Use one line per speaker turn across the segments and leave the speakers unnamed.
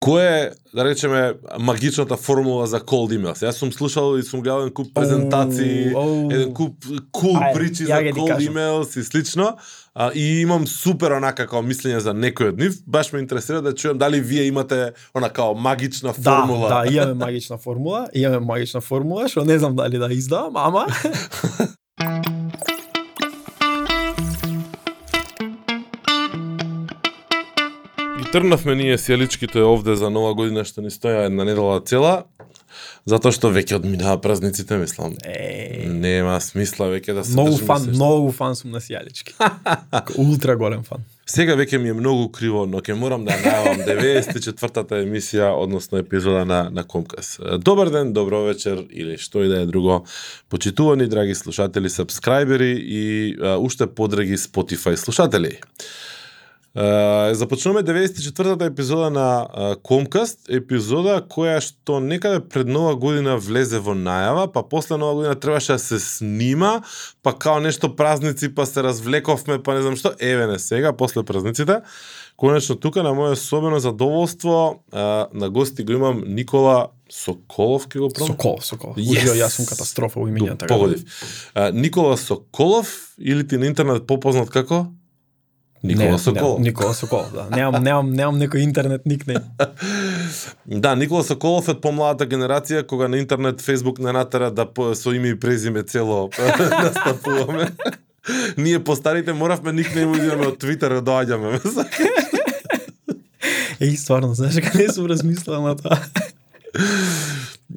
Кој е, да речеме, магичната формула за cold emails? Јас сум слушал и сум гледал еден куп презентации,
Оу,
еден куп cool
Ајде,
причи за cold emails и слично. А, и имам супер онака као мислење за некој од нив. Баш ме интересира да чујам дали вие имате она као магична
Да,
формула.
да, имаме магична формула, имаме магична формула, што не знам дали да издавам, ама
Ги трнавме ние сиеличките овде за нова година што ни стоја една недела цела, затоа што веќе одминаа празниците, мислам.
е,
Нема смисла веќе да се
многу фан,
се-
многу фан сум на Сијалички. Ултра голем фан.
Сега веќе ми е многу криво, но ќе морам да ја најавам 94-та емисија, односно епизода на на Комкас. Добар ден, добро вечер или што и да е друго. Почитувани драги слушатели, сабскрајбери и а, уште подраги Spotify слушатели. Uh, започнуваме 94-та епизода на uh, Комкаст, епизода која што некаде пред нова година влезе во најава, па после нова година требаше да се снима, па као нешто празници, па се развлековме, па не знам што, еве не сега, после празниците. Конечно тука на моје особено задоволство uh, на гости го имам Никола Соколов, ке го пробам?
Сокол, Сокол.
Yes.
Ужио, јас сум катастрофа во имењата. така.
Погодив. Никола Соколов или ти на интернет попознат како? Никола
Не,
Соколов.
Не, Никола Соколов, да. Немам, немам, немам некој интернет никнейм.
Да, Никола Соколов е од помладата генерација, кога на интернет, Фейсбук не натера да со име и презиме цело настапуваме. Ние постарите моравме никнейм да идеме од Твитер да доаѓаме.
Еј, стварно, знаеш не сум размислила на тоа.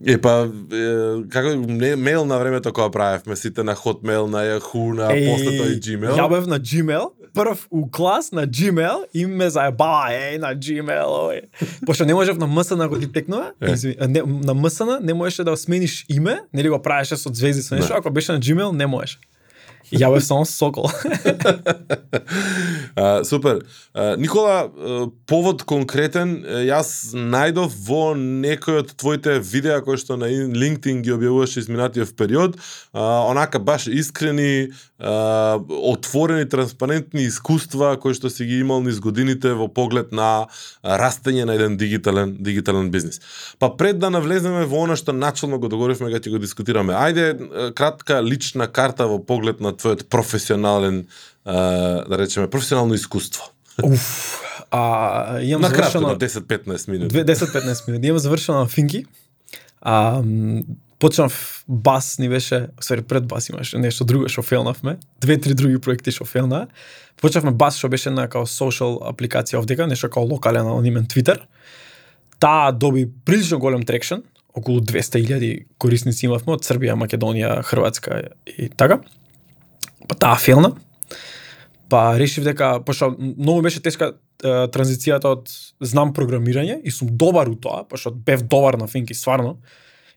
Е па е, како не, мейл на времето кога правевме сите на Hotmail, на Yahoo, на после тоа и Gmail.
Ја бев на Gmail, прв у клас на Gmail и ме заебава, еј, на Gmail, ој. Пошто не можев на MSN ако ти текнува, не, на MSN не можеше да смениш име, нели го правеше со звезди со нешто,
Да.
ако беше на Gmail не можеше. Ја бев само Сокол.
А, супер. А, Никола, повод конкретен, јас најдов во некој од твоите видеа кои што на LinkedIn ги објавуваш изминатиот период, а, онака баш искрени, а, отворени, транспарентни искуства кои што си ги имал низ годините во поглед на растење на еден дигитален дигитален бизнис. Па пред да навлеземе во она што начално го договоривме ќе го дискутираме. Ајде кратка лична карта во поглед на твојот професионален а, да речеме професионално искуство.
Уф. А, имам
На кратко
завршено
на 10-15 минути.
10-15 минути. Имам завршено на Финки. А, почнав бас ни беше, сори пред бас имаше нешто друго што фелнавме. Две-три други проекти што фелна. Почнавме бас што беше на као social апликација овдека, нешто као локален анонимен Twitter. Таа доби прилично голем трекшн, околу 200.000 корисници имавме од Србија, Македонија, Хрватска и така. Па таа фелна. Па решив дека пошто многу беше тешка е, транзицијата од знам програмирање и сум добар у тоа, пошто бев добар на финки стварно.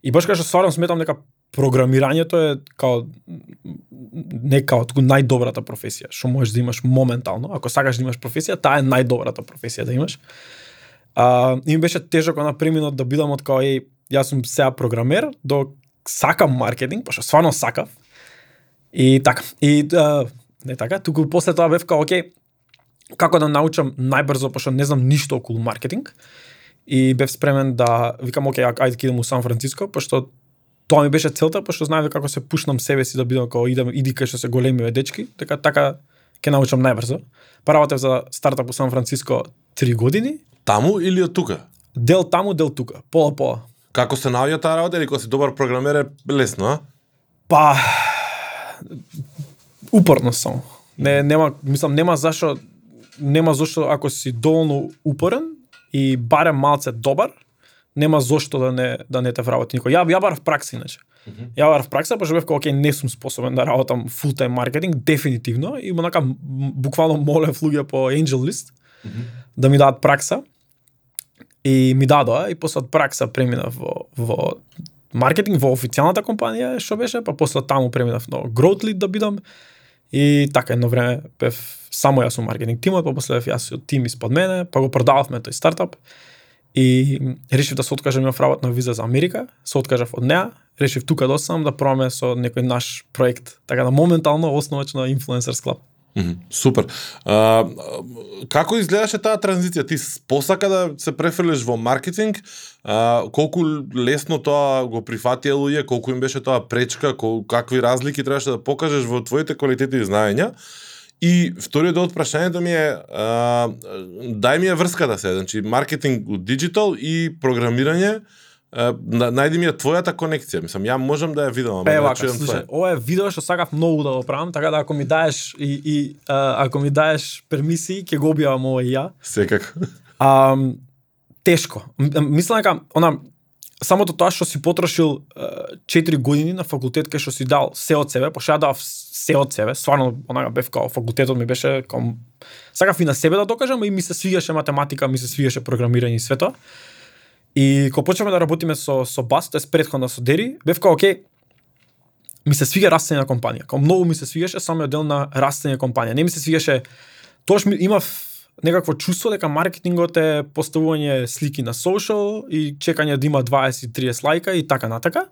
И баш кај што стварно сметам дека програмирањето е као не као туку најдобрата професија што можеш да имаш моментално. Ако сакаш да имаш професија, таа е најдобрата професија да имаш. А, и ми беше тежок на преминот да бидам од као еј, јас сум сега програмер до сакам маркетинг, пошто стварно сакав. И така. И а, не така, туку после тоа бев као окей, како да научам најбрзо, пошто не знам ништо околу маркетинг. И бев спремен да викам окей, ајде ќе идам у Сан Франциско, пошто тоа ми беше целта, пошто знаев како се пушнам себе си да бидам како идам иди кај што се големи дечки, така така ќе научам најбрзо. Па работев за стартап у Сан Франциско 3 години,
Таму или од тука?
дел таму, дел тука, пола пола.
Како се наоѓа таа работа или кога си добар програмер е лесно, а?
Па упорно само. Не нема мислам нема зашо нема зошто ако си доволно упорен и барем малце добар, нема зошто да не да не те вработи никој. Ја ја барав пракса иначе. Ја барав пракса, пошто бев како окей, не сум способен да работам фул тайм маркетинг дефинитивно и онака м- буквално молев луѓе по Angel List да ми дадат пракса. И ми дадоа и после од пракса преминав во во маркетинг во официјалната компанија што беше, па после таму преминав на Growth Lead да бидам и така едно време бев само јас во маркетинг тимот, па после бев јас тим испод мене, па го продававме тој стартап и решив да се откажам имав работна виза за Америка, се откажав од неа, решив тука да останам да пробаме со некој наш проект, така да моментално основач на Influencers Club.
Мгм, Супер. А, како изгледаше таа транзиција? Ти посака да се префрлиш во маркетинг? А, колку лесно тоа го прифатија луѓе, колку им беше тоа пречка, кол, какви разлики требаше да покажеш во твоите квалитети и знаења? И вториот од прашањето ми е а, дај ми е врската да се, значи маркетинг у диджитал и програмирање а, најди ми ја твојата конекција. Мислам, ја можам да ја видам, ама
вака,
чујам твоја.
ова е видео што сакав многу да го правам, така да ако ми даеш и, и а, ако ми даеш пермисии, ќе го објавам ова и ја.
Секако.
А, тешко. Мислам дека она самото тоа што си потрошил е, 4 години на факултет кај што си дал се од себе, пошто ја дав се од себе, стварно онага бев као факултетот ми беше као сакав и на себе да докажам и ми се свигаше математика, ми се свигаше програмирање и све тоа. И кога почнавме да работиме со со Бас, тоа претходно со Дери, бев као окей, ми се свига растење на компанија. Као многу ми се свигаше самиот дел на растење компанија. Не ми се свигаше тоа ми имав некакво чувство дека маркетингот е поставување слики на social и чекање да има 20-30 лајка и така натака.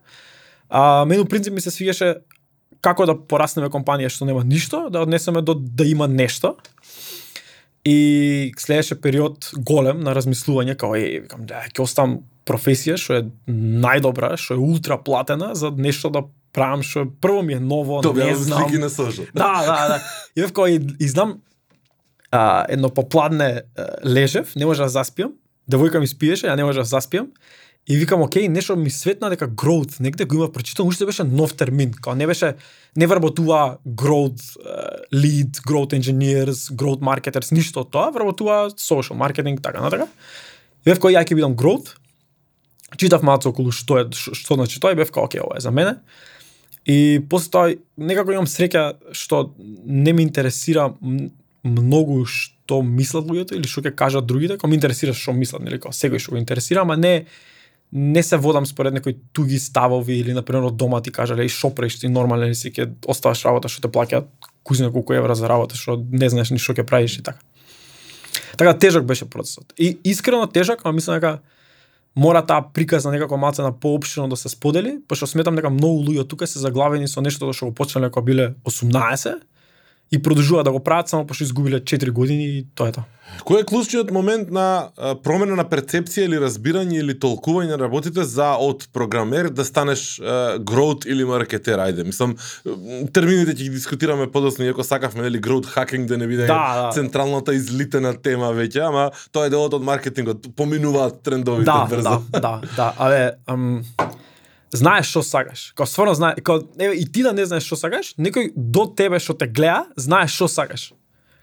А мену принцип ми се свигаше како да пораснеме компанија што нема ништо, да однесеме до да има нешто. И следеше период голем на размислување како е, викам да ќе оставам професија што е најдобра, што е ултра платена за нешто да правам што прво ми е ново,
Тоа
не знам.
слики на сошал.
Да, да, да. И бев кој и, и знам а, едно попладне лежев, не може да заспиам. Девојка ми спиеше, ја не може да заспиам. И викам, окей, нешто ми светна дека growth, негде го има прочитано, уште беше нов термин, као не беше не вработува growth uh, lead, growth engineers, growth marketers, ништо од тоа, вработува social marketing, така натака. И бев кој ја ќе бидам growth. Читав малку околу што е што, што значи тоа и бев као, окей, ова е за мене. И после тоа некако имам среќа што не ме интересира многу што мислат луѓето или што ќе кажат другите, кога ме интересира што мислат, нели, као секој што го интересира, ама не не се водам според некои туги ставови или на пример од дома ти кажале и шо ти нормален си ќе оставаш работа што те плаќаат кузина колку евра за работа што не знаеш ни што ќе правиш и така. Така тежок беше процесот. И искрено тежок, ама мислам дека мора таа приказна некако маца на поопштено да се сподели, па што сметам дека многу луѓе тука се заглавени со нешто што го почнале кога биле 18 и продолжуваат да го прават само пошто изгубиле 4 години и тоа е тоа.
Кој е клучниот момент на промена на перцепција или разбирање или толкување на работите за од програмер да станеш growth или маркетер, ајде. Мислам, термините ќе ги дискутираме подоцна, иако сакавме нели growth hacking да не биде
Да, да.
централната излитена тема веќе, ама тоа е делот од маркетингот. Поминуваат трендовите
Да,
брзо.
да, да, да. Абе, ам, знаеш што сакаш. Као стварно знае, као еве и ти да не знаеш што сакаш, некој до тебе што те гледа, знаеш што сакаш.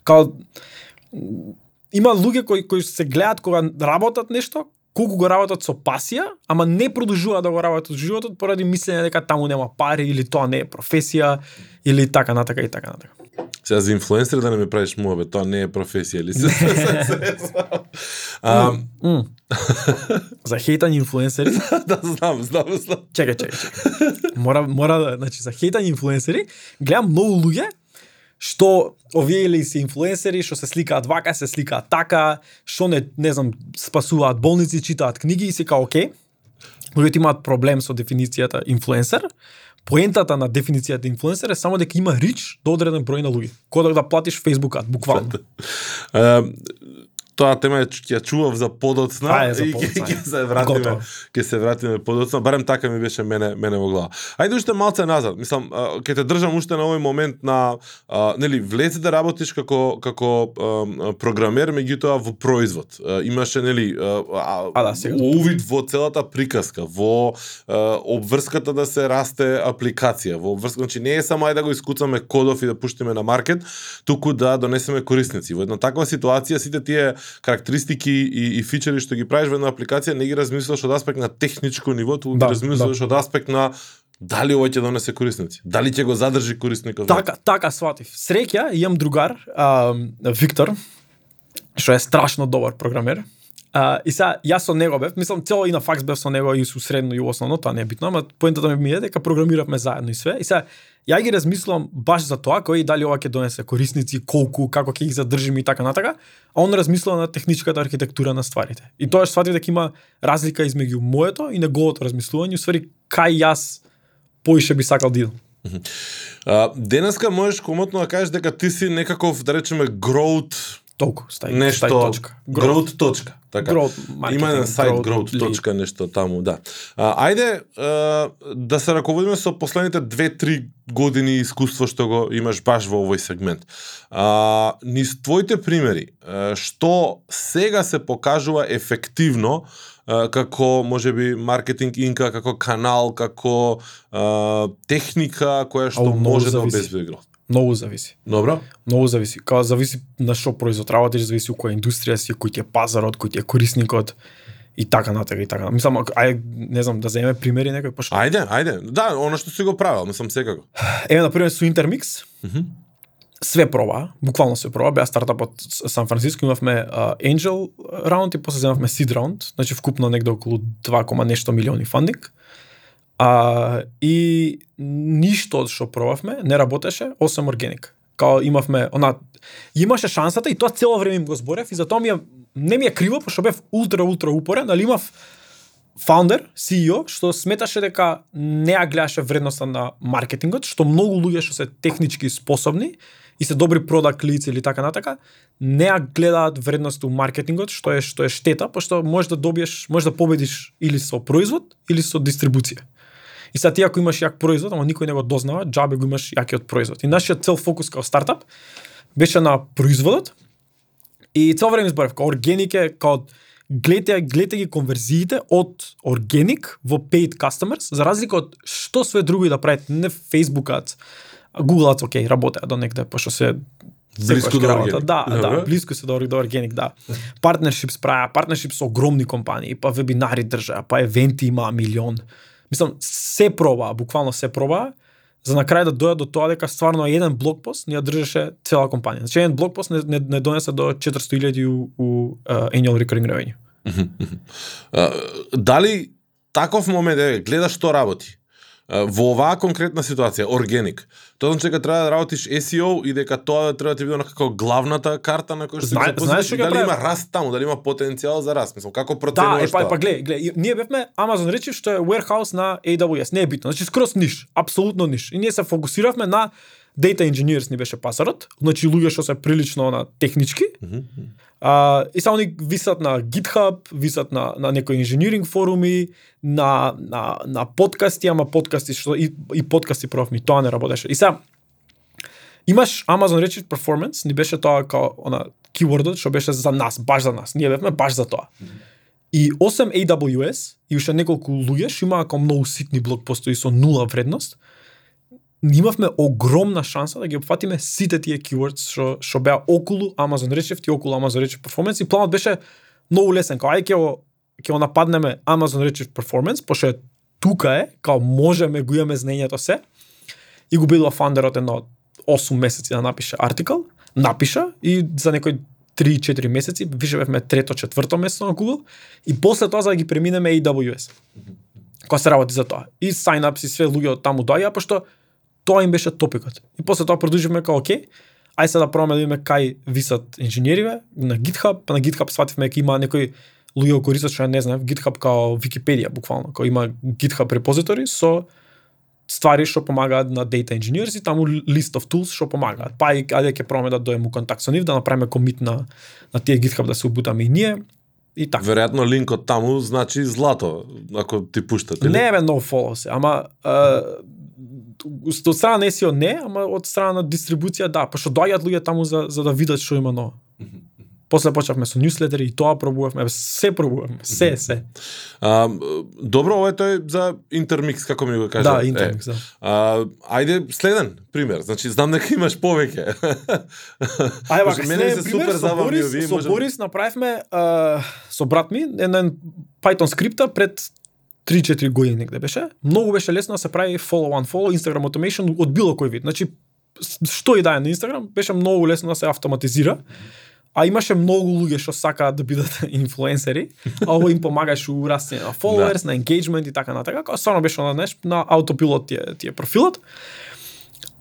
Као има луѓе кои кои се гледаат кога работат нешто, колку го работат со пасија, ама не продолжуваат да го работат животот поради мислење дека таму нема пари или тоа не е професија или така натака и така натака.
Сега за инфлуенсер да не ме правиш муабе, тоа не е професија или се. А,
За хейтање инфлуенсери,
да, знам, знам, знам.
чекај, чекај, чекај. Мора мора значи за хейтање инфлуенсери, гледам многу луѓе што овие или се инфлуенсери што се сликаат вака, се сликаат така, што не не знам, спасуваат болници, читаат книги и се као окей. Луѓето имаат проблем со дефиницијата инфлуенсер. Поентата на дефиницијата инфлуенсер е само дека има рич до одреден број на луѓе. Кога да платиш Facebook ад, буквално.
А, тоа тема ќе ја чував за подоцна
Ајде, за
и ќе се вратиме ќе се вратиме подоцна. Барем така ми беше мене мене во глава. Ајде уште малце назад. Мислам а, ќе те држам уште на овој момент на а, нели влезе да работиш како како а, програмер меѓутоа во производ. А, имаше нели а,
А, да, сега.
увид во целата приказка во а, обврската да се расте апликација во обврска значи не е само ајде да го искуцаме кодов и да пуштиме на маркет туку да донесеме корисници. Во една таква ситуација сите тие карактеристики и, и фичери што ги правиш во една апликација не ги размислуваш од аспект на техничко ниво, туку
Да,
ги размислуваш од аспект на дали ова ќе донесе корисници, дали ќе го задржи корисникот.
Така, така сватив. Среќа, имам другар, а, Виктор, што е страшно добар програмер. А, и сега, јас со него бев, мислам, цело и на факс бев со него и со средно и основно, тоа не е битно, ама поентата ми е дека програмиравме заедно и све. И сега, ја ги размислувам баш за тоа, кој дали ова ќе донесе корисници, колку, како ќе ги задржиме и така натака, а он размислува на техничката архитектура на стварите. И тоа што сватив дека има разлика измеѓу моето и неговото размислување, усвари кај јас поише би сакал да идам.
Uh, денеска можеш комотно да кажеш дека ти си некаков, да речеме, growth
Толку, стај,
нешто
стај точка.
growth. точка така.
Growth
има еден сајт
growth
growth точка нешто таму да. А, ајде а, да се раководиме со последните 2-3 години искуство што го имаш баш во овој сегмент. А, низ твоите примери а, што сега се покажува ефективно а, како можеби маркетинг инка како канал како а, техника која што
Ау,
може да
зависи. Многу зависи.
добро
Многу зависи. Као зависи на што производ работиш, зависи у која индустрија си, кој ти е пазарот, кој ти е корисникот и така натака и така. Мислам, ај не знам да земеме примери некој пошто.
Ајде, ајде. Да, она што си го правил, мислам секако.
Еве на пример со Intermix.
Мгм.
Све проба, буквално све проба, беа стартап од С- Сан Франциско, имавме uh, Angel раунд и после земавме Seed раунд, значи вкупно негде околу 2, кома нешто милиони фандинг. А, и ништо од што пробавме не работеше, освен органик. Као имавме, она, имаше шансата и тоа цело време им го зборев и затоа ми е, не ми е криво, пошто бев ултра, ултра упорен, али имав фаундер, CEO, што сметаше дека не ја гледаше вредноста на маркетингот, што многу луѓе што се технички способни и се добри продакт лици или така натака, не ја гледаат вредноста у маркетингот, што е што е штета, пошто можеш да добиеш, можеш да победиш или со производ или со дистрибуција. И сега ти ако имаш јак производ, ама никој не го дознава, џабе го имаш јакиот производ. И нашиот цел фокус као стартап беше на производот и цело време зборев као органик е као гледате гледате ги конверзиите од органик во paid customers за разлика од што све друго и да правите не Facebook ads, Google ads окей, работеа до некаде пошто се секојаш
до органик.
Да, да, блиску се до, до органик, да. Партнершип правеа, партнершип со огромни компании, па вебинари држаа, па евенти имаа милион. Мислам, се проба, буквално се проба за на крај да дојат до тоа дека стварно еден блокпост не ја држеше цела компанија. Значи еден блокпост не, не, не донесе до 400.000 у, у uh, annual recurring revenue.
Дали таков момент е гледаш што работи? Во оваа конкретна ситуација, органик, тоа значи дека треба да работиш SEO и дека тоа треба да ти биде како главната карта на која што
Знае-
се
знаеш
дали има раст таму, дали има потенцијал за раст, мислам како
Да, е
проценуваш
па, е,
тоа?
па гледај, гледај, и- ние бевме Amazon речи што е warehouse на AWS, не е битно. Значи скроз ниш, апсолутно ниш. И ние се фокусиравме на data engineers ни беше пасарот, значи луѓе што се прилично на технички. А, и само ни висат на GitHub, висат на, на некои инженеринг форуми, на, на, на подкасти, ама подкасти што и, и подкасти профми, тоа не работеше. И сега, имаш Amazon Redshift performance, ни беше тоа као она keywordот што беше за нас, баш за нас. Ние бевме баш за тоа. И осем AWS и уште неколку луѓе што имаа како многу ситни блокпостои со нула вредност, имавме огромна шанса да ги опфатиме сите тие keywords што што беа околу Amazon Redshift и околу Amazon Redshift Performance и планот беше многу лесен, као ај ќе го ќе го нападнеме Amazon Redshift Performance, пошто е тука е, као можеме го имаме знаењето се. И го бидува фандерот едно 8 месеци да напише артикл, напиша и за некои 3-4 месеци више бевме трето, четврто место на Google и после тоа за да ги преминеме AWS. Кога се работи за тоа. И sign-ups и све луѓе од таму доаѓа, пошто тоа им беше топикот. И после тоа продолживме како окей, ај се да пробаме да видиме кај висат инженериве на GitHub, па на GitHub свативме дека има некои луѓе го користат што не знаев, GitHub као Википедија буквално, као има GitHub репозитори со ствари што помагаат на data engineers и таму list of tools што помагаат. Па и ајде ќе пробаме да доеме у контакт со нив, да направиме комит на на тие GitHub да се обутаме и ние и така.
Веројатно линкот таму значи злато, ако ти пуштат, или?
Не е многу follow се, ама од страна на SEO не, ама од страна на дистрибуција да, пошто доаѓаат луѓе таму за за да видат што има ново. После почнавме со ньюслетери и тоа пробувавме, се пробувавме, се, се.
А, добро, ова е тој за интермикс, како ми го кажа.
Да,
Е,
интермикс, да.
А, ајде следен пример. Значи знам дека имаш повеќе.
Ајде,
мене се супер
со Борис,
овие,
со
можам-
Борис направивме а, со брат ми еден Python скрипта пред 3-4 години негде беше. Многу беше лесно да се прави follow on follow Instagram automation од било кој вид. Значи што и да е на Instagram, беше многу лесно да се автоматизира. А имаше многу луѓе што сакаат да бидат инфлуенсери, а ово им помагаше у растење на followers, на engagement и така натака, кога стварно беше на неш на аутопилот тие тие профилот.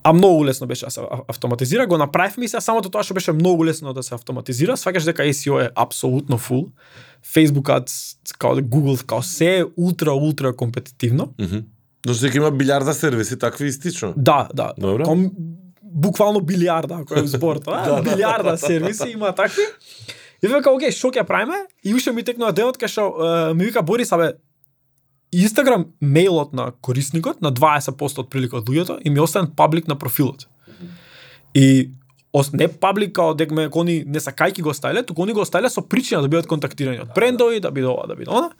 А многу лесно беше да се автоматизира, го направивме и сега самото тоа што беше многу лесно да се автоматизира, сваќаш дека SEO е апсолутно фул. Facebook Ads, као да Google, као се е ултра ултра компетитивно.
Мгм. Но што има билјарда сервиси, такви истично.
Да, да.
Добро.
Ком, буквално билиарда, ако е збор тоа,
Да, да.
билиарда сервиси има такви. И вика, окей, што ќе правиме? И уште ми текнува денот кај што ми вика Борис, абе, Инстаграм мејлот на корисникот на 20% од прилика од луѓето и ми оставен паблик на профилот. И ос, не паблик као дека ме кони не сакајки го ставиле, туку они го ставиле со причина да бидат контактирани од брендови, да биде ова, да биде она.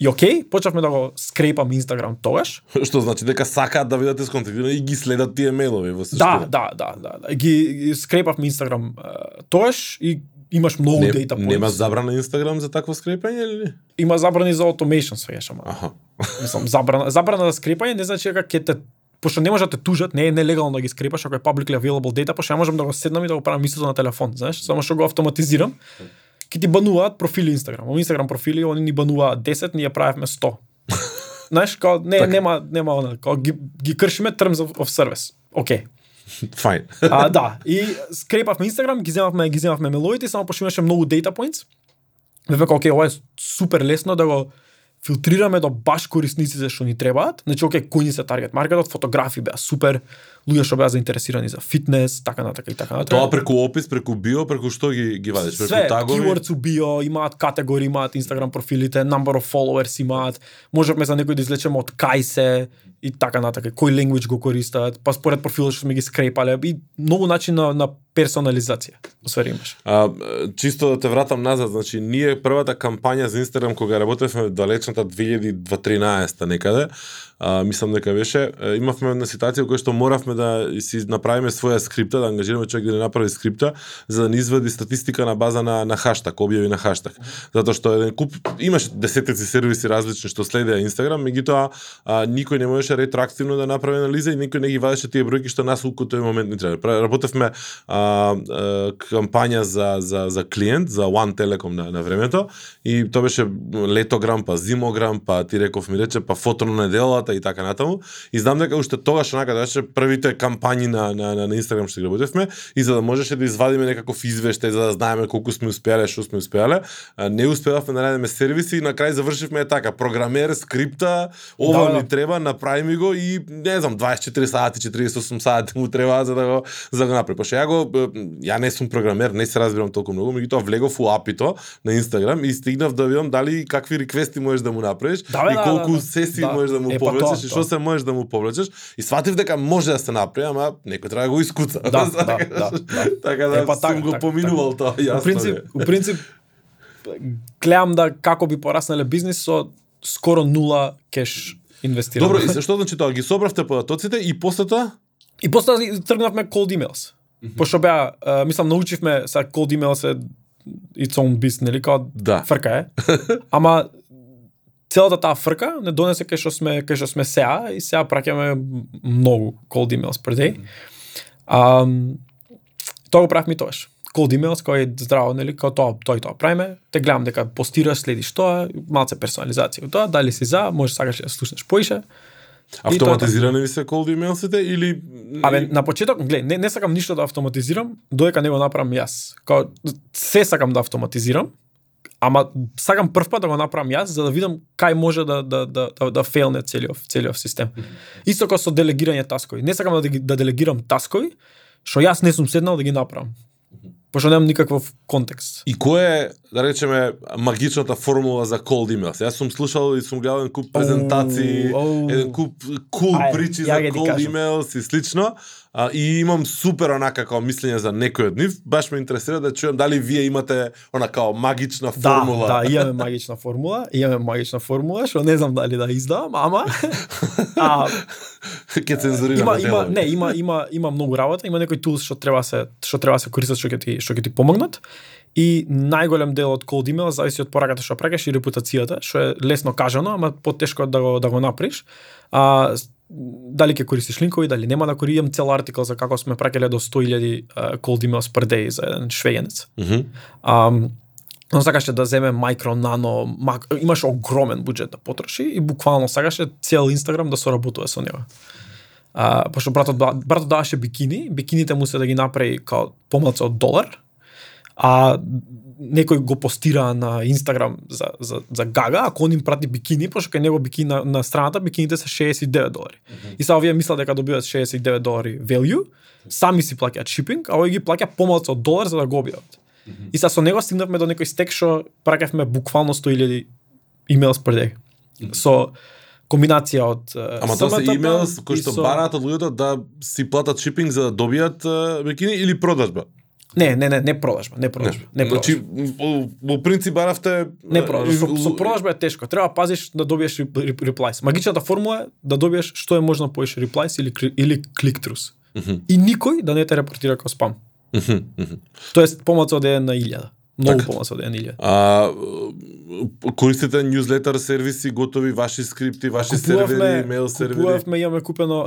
И окей, почнавме да го скрепам Инстаграм тогаш.
Што значи дека сакаат да видат сконтактирани и ги следат тие мејлови во
Да,
суштина.
да, да, да, да. Ги, ги скрепавме Инстаграм тогаш и имаш многу
Не,
data points.
нема забрана Инстаграм за такво скрепање или?
Има забрани за automation свееш, ама.
Аха.
Мислам, забрана, забрана за скрепање не значи дека ќе те пошто не може да те тужат, не е нелегално да ги скрепаш ако е publicly available data, пошто ја можам да го седнам и да го правам истото на телефон, знаеш, само што го автоматизирам. Ки ти бануваат профили Инстаграм. Во Инстаграм профили они ни бануваат 10, ние правевме 100. Знаеш, као не
Така.
нема нема она, као ги, ги кршиме terms of, of service. Океј.
Фајн.
А, да, и скрепавме Инстаграм, ги земавме, ги земавме мелодите, само пошто имаше многу data points. Ме века, окей, ова е супер лесно да го филтрираме до баш корисниците што ни требаат. Значи, окей, кои ни се таргет маркетот, фотографи беа супер, луѓе што беа заинтересирани за фитнес, така натака и така натака.
Тоа преку опис, преку био, преку што ги ги вадиш? Преку
Све,
тагови?
keywords у био, имаат категории, имаат Instagram профилите, number of followers имаат, можевме за некој да излечеме од кај се и така натака, кој language го користат, па според профилот што сме ги скрепале и многу начин на, на персонализација. Освари имаш.
А, чисто да те вратам назад, значи ние првата кампања за Инстаграм кога работевме далечната 2013 некаде, а, мислам дека беше, имавме една ситуација во која што моравме да си направиме своја скрипта, да ангажираме човек да не направи скрипта, за да ни извади статистика на база на на хаштаг, објави на хаштаг. Затоа што еден куп имаше десетици сервиси различни што следеа Инстаграм, меѓутоа никој не можеше ретроактивно да направи анализа и никој не ги вадеше тие бројки што нас у тој момент не треба. Работевме а, а, кампања за, за, за клиент, за One Telecom на, на времето, и тоа беше летограм, па зимограм, па ти реков ми рече, па фото на неделата и така натаму. И знам дека уште тогаш онака беше првите кампањи на, на, на, на Инстаграм што ги работевме, и за да можеше да извадиме некаков извештај, за да знаеме колку сме успеале, што сме успеале, не успевавме да најдеме сервиси и на крај завршивме е така, програмер, скрипта, ова
Да, да.
ни треба, направи ми го и не знам 24 сати, 48 сати му треба за да го за да го направи. Пошто ја го ја не сум програмер, не се разбирам толку многу, меѓутоа влегов у апито на Инстаграм и стигнав да видам дали какви реквести можеш да му направиш
Да,
и
да,
колку
да, да.
сесии
Да.
можеш да му
Е, па
повлечеш и што се можеш да му повлечеш и сватив дека може да се направи, ама некој треба да го искуца.
Да, да, да, да.
така да
Е, па
сум
така,
го
така,
поминувал тоа, јасно.
У принцип,
е.
у принцип гледам да како би пораснале бизнис со скоро нула кеш инвестирано.
Добро, и што значи тоа? Ги собравте податоците и после тоа?
И после тргнавме cold emails. Пошто беа, а, мислам, научивме са cold emails е its own beast, нели, као
Да.
фрка е. Ама целата таа фрка не донесе кај што сме кај што сме сега и сега праќаме многу cold emails per day. А, тоа го правевме и тоаш. Cold emails кој е здраво, нели, како тоа, и тоа правиме. Те гледам дека постираш, следиш тоа, малце персонализација тоа, дали си за, може сакаш да слушнеш поише.
Автоматизирани ви се cold emailsите или
Абе, на почеток, глед, не, не сакам ништо да автоматизирам, додека не го направам јас. Као, се сакам да автоматизирам, ама сакам прв пат да го направам јас, за да видам кај може да, да, да, да, да фейлне целиот, целиот систем. Исто како со делегирање таскови. Не сакам да, да делегирам таскови, што јас не сум седнал да ги направам. Пошто немам никаков контекст.
И кој е, да речеме, магичната формула за cold emails? Јас сум слушал и сум гледал куп презентации,
оу.
еден куп кул
Ајде,
причи за cold emails и слично. А, и имам супер онака као мислење за некој од нив. Баш ме интересира да чујам дали вие имате она као магична формула.
Да, да, имаме магична формула, имаме магична формула, што не знам дали да издавам, ама а,
Ќе цензурираме.
има има не има има има многу работа има некои tools што треба се што треба се користат што ќе ти што ќе ти помогнат и најголем дел од cold email зависи од пораката што праќаш и репутацијата што е лесно кажано ама потешко да го да го направиш а дали ќе користиш линкови дали нема да користам цел артикл за како сме праќале до 100.000 а, cold emails per day за еден швејенец
Мгм.
А, он сакаше да земе микро, нано, мак... имаше огромен буџет да потроши и буквално сакаше цел Инстаграм да соработува со него. А, пошто братот, братот даваше бикини, бикините му се да ги направи као помалку од долар, а некој го постира на Инстаграм за, за, за гага, ако он им прати бикини, пошто кај него бикини на, на страната бикините се 69 долари. Mm -hmm. И сега овие мислат дека добиваат 69 долари value, сами си плаќаат shipping, а овој ги плаќа помалку од долар за да го објават. Mm -hmm. И сега со него стигнавме до некој стек што праќавме буквално 100.000 emails per day. Mm -hmm. Со комбинација од
Ама тоа се имейл кој што со... бараат од луѓето да си платат шипинг за да добијат бикини или продажба?
Не, не, не, не продажба, не продажба. Не, не
продажба. Значи, во принцип баравте...
Не продажба, со, со продажба е тешко. Треба пазиш да добиеш реплайс. Магичната формула е да добиеш што е можно поеш реплайс или, или клик-трус. Mm -hmm. И никој да не те репортира како спам. Mm -hmm. Тоест, помалку од на илјада. Многу така. помалку од 1000. А
користите ньюзлетер сервиси, готови ваши скрипти, ваши купувавме, сервери, мейл сервери?
Купувавме, имаме купено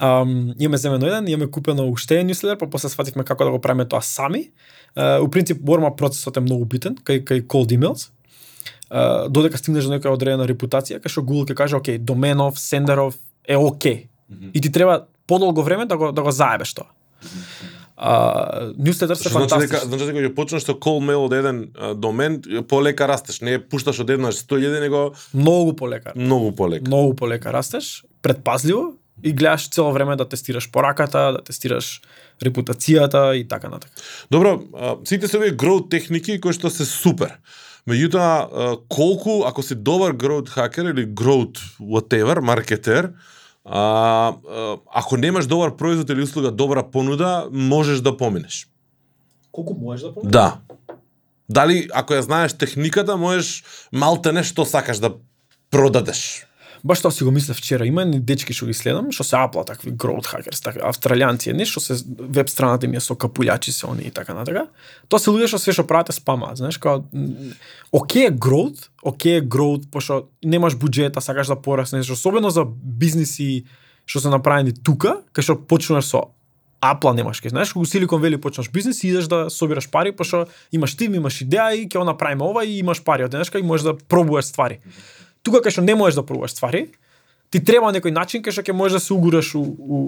um, имаме земено еден, имаме купено уште ньюзлетер, па после свативме како да го правиме тоа сами. Uh, у принцип, борма процесот е многу битен, кај, кај cold emails. Uh, додека стигнеш до некоја одредена репутација, кај што Google ќе каже, окей, доменов, сендеров е окей. Mm -hmm. И ти треба подолго време да го, да го заебеш тоа. Mm -hmm а, ньюслетер се фантастични.
Значи дека, значи дека ќе почнеш со call mail од еден домен, полека растеш, не пушташ од еднаш 100.000 него
многу полека.
Многу полека.
Многу полека растеш, предпазливо и гледаш цело време да тестираш пораката, да тестираш репутацијата и така натака.
Добро, сите се овие growth техники кои што се супер. Меѓутоа, колку, ако си добар growth хакер или growth whatever, маркетер, а, ако немаш добар производ или услуга, добра понуда, можеш да поминеш.
Колку можеш да поминеш?
Да. Дали, ако ја знаеш техниката, можеш малте нешто сакаш да продадеш.
Баш тоа си го мислев вчера. Има ни дечки што ги следам, што се апла такви growth hackers, такви австралијанци, не што се веб страната им е со капулјачи се они и така натака. Тоа се луѓе што све што прават спама, знаеш, као окей е growth, окей е growth, пошто немаш буџета, сакаш да пораснеш, особено за бизниси што се направени тука, кај што почнуваш со Апла немаш ке, знаеш, кога Силикон Вели почнаш бизнес и идеш да собираш пари, пошто имаш тим, имаш идеја и ќе направиме ова и имаш пари од денешка и можеш да пробуваш ствари тука кај што не можеш да пробуваш ствари, ти треба некој начин кај што ќе можеш да се угураш у, у,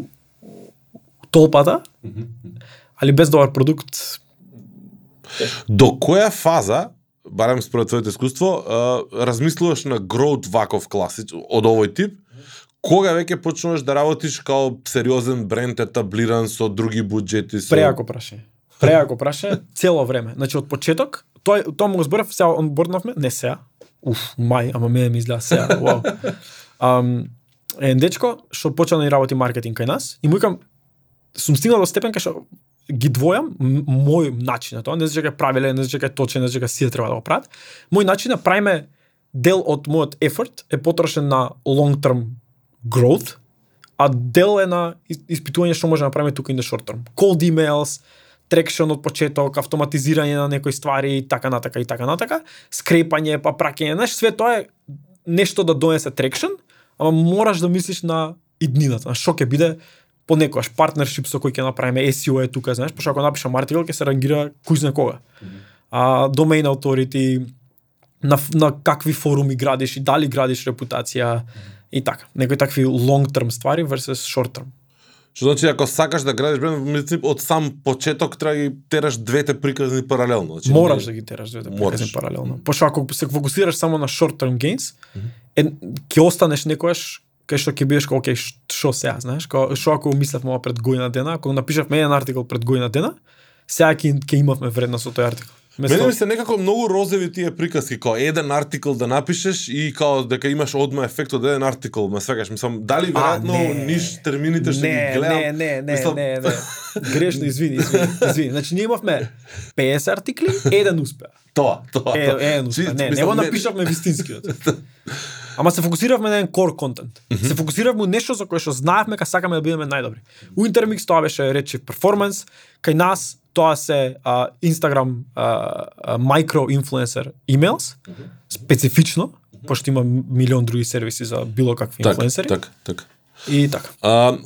у толпата, али без добар продукт.
До која фаза барем според твоето искуство, размислуваш на growth ваков класич од овој тип, кога веќе почнуваш да работиш као сериозен бренд етаблиран со други буџети со
Преако праше. Преако праше цело време. Значи од почеток, тоа тоа му го зборав сега онборднавме, не сега, уф, мај, ама мене ми изгледа сега, вау. Um, еден дечко што почна да работи маркетинг кај нас и му викам сум стигнал до степен кај што ги двојам мој начин на тоа, не значи дека правилен, не значи дека точен, не значи дека сите треба да го прават. Мој начин на правиме дел од мојот ефорт е потрошен на long term growth, а дел е на испитување што може да направиме тука in the short term. Cold emails, трекшн од почеток, автоматизирање на некои ствари и така натака и така натака, скрепање, па праќање, знаеш, све тоа е нешто да донесе трекшн, ама мораш да мислиш на иднината, на што ќе биде по некојаш партнершип со кој ќе направиме SEO е тука, знаеш, пошто ако напишам артикл ќе се рангира кој знае кога. А domain authority на на какви форуми градиш и дали градиш репутација и така. Некои такви long term ствари versus short term.
Што значи ако сакаш да градиш бренд, мислам од сам почеток треба да ги тераш двете приказни паралелно. Значи,
Мораш не... да ги тераш двете приказни паралелно. Пошто ако се фокусираш само на short term gains, mm -hmm. е ќе останеш некојаш кај што ќе бидеш како окей, што сега, знаеш, како што ако мислевме пред година дена, ако напишавме еден артикл пред година дена, сега ќе имавме вредност со тој артикл.
Место... Мене ми се некако многу розеви тие приказки, као еден артикл да напишеш и као дека имаш одма ефект од еден артикл, ме свегаш, мислам, дали веројатно ниш термините што ги гледам.
Не, не, не, мислам... не, не. Грешно, извини, извини, извини. Значи ние имавме 50 артикли, еден успеа.
Тоа, тоа.
Е, еден успеа. Не, не го напишавме вистинскиот. Ама се фокусиравме на еден core контент. Mm -hmm. Се фокусиравме нешто за кое што знаевме ка сакаме да бидеме најдобри. У Intermix тоа беше речи перформанс, кај нас тоа се а, Instagram а, micro influencer emails, специфично, пошто има милион други сервиси за било какви так, инфлуенсери.
Так, так.
И така.
А,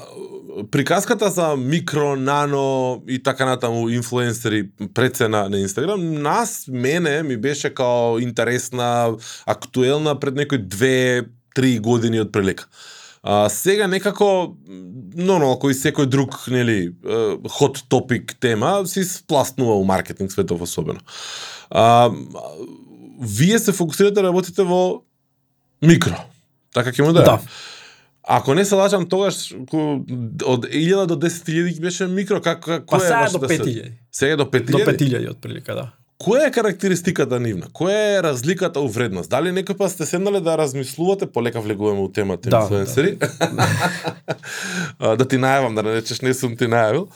приказката за микро, нано и така натаму инфлуенсери прецена на Инстаграм, нас, мене, ми беше као интересна, актуелна пред некои две, три години од прилика. А, сега некако нормално кој секој друг нели хот топик тема си спласнува у маркетинг светов особено. А, вие се фокусирате да работите во микро. Така ќе му да.
Да.
Ако не се лажам, тогаш од 1000 до 10.000 беше микро, како како
Па
е
сега
вашата
до
се-
5000.
Сега до 5000.
До 5000 отприлика, да.
Која е карактеристиката нивна? Која е разликата у вредност? Дали некој пат сте седнале да размислувате, полека влегуваме у темата
Да,
инфлуенсери? А, да ти најавам, да не речеш не сум ти најавил.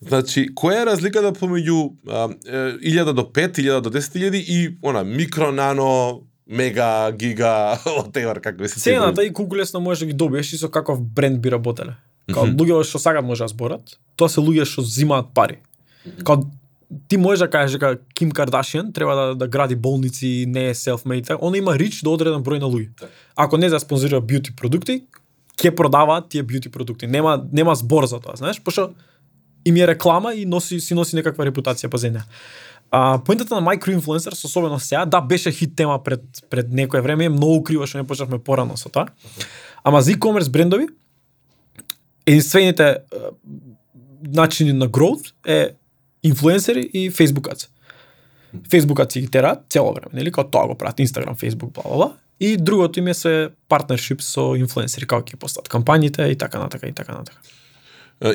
Значи, која е разликата помеѓу а, е, 1000 до 5, 1000 до 10.000 и она микро, нано, мега, гига, whatever, како се
Цената и колку лесно можеш да ги добиеш и со каков бренд би работеле. Као
Мгм.
луѓе што сакат може да зборат, тоа се луѓе што зимаат пари. Као ти можеш да кажеш дека Ким Кардашиан треба да, да гради болници, не е self-made, така, она има рич до одреден број на луѓе. Ако не за спонзорира бјути продукти, ќе продава тие бјути продукти. Нема нема збор за тоа, знаеш, пошто им е реклама и носи си носи некаква репутација па земја. А поентата на microinfluencers, особено сега, да беше хит тема пред пред некое време, многу криво што не почнавме порано со тоа. Ама за e-commerce брендови единствените начини на growth е инфлуенсери и Facebook ads. Си ги тераат цело време, нели? Као тоа го прават Инстаграм, Фејсбук, бла бла бла. И другото им е се партнершип со инфлуенсери, како ќе постат кампањите и така натака и така натака.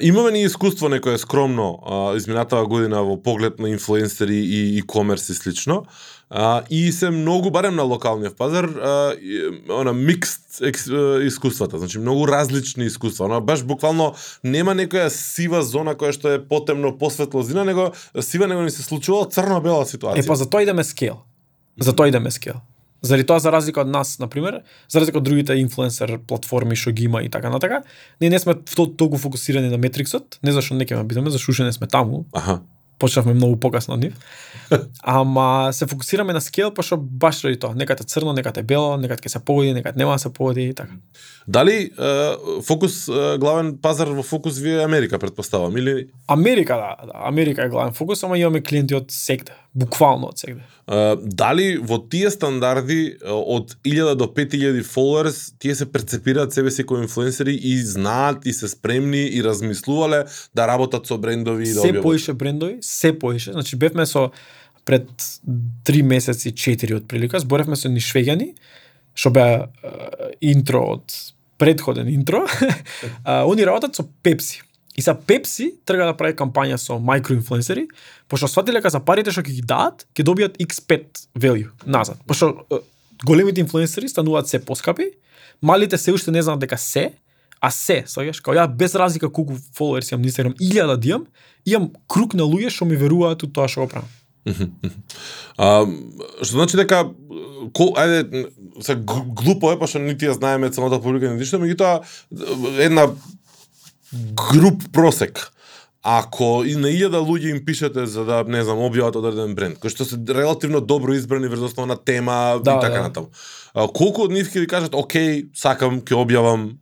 Имаме ни искуство некое скромно а, изминатава година во поглед на инфлуенсери и e-commerce и слично. А, и се многу барем на локалниот пазар а, и, она микст екс, искуствата, значи многу различни искуства. Она баш буквално нема некоја сива зона која што е потемно посветло зина, него сива него ни се случувало црно-бела ситуација.
Е, па за тоа идеме скел. За тоа идеме скел. Заради тоа, за разлика од нас, на пример, за разлика од другите инфлуенсер платформи што ги има и така натака, ние не сме то- толку фокусирани на метриксот, не зашто не ќе ме бидеме, зашто уште не сме таму,
Аха.
Почнавме многу покасно од нив. Ама се фокусираме на скел, пошто баш ради тоа, некад е црно, некад е бело, некад ќе се погоди, некад нема да се погоди и така.
Дали е, фокус е, главен пазар во фокус ви е Америка, предпоставам, или
Америка, да, да, Америка е главен фокус, ама имаме клиенти од сегде, буквално од сегде.
Дали во тие стандарди од 1000 до 5000 followers тие се перцепираат себе си кои инфлуенсери и знаат и се спремни и размислувале да работат со брендови и да
се поише брендови, се поише. Значи бевме со пред три месеци, четири отприлика, зборевме со ни швеѓани, што беа интро од предходен интро. а, они работат со Пепси. И са Пепси трга да прави кампања со микроинфлуенсери, пошто сватиле дека за парите што ќе ги дадат, ќе добијат X5 value назад. Пошто големите инфлуенсери стануваат се поскапи, малите се уште не знаат дека се, а се, сваѓаш, као ја без разлика колку фоловерс имам на Инстаграм, илјада да имам, имам круг на луѓе што ми веруваат у тоа што го правам.
А, што значи дека ко, ајде се глупо е пошто нити ја знаеме целната публика ни ништо, меѓутоа една груп просек ако и на илјада луѓе им пишете за да не знам објават одреден бренд, кои што се релативно добро избрани врз основа на тема
Да,
и така
да.
натаму. Колку од нив ќе ви кажат, окей, сакам, ќе објавам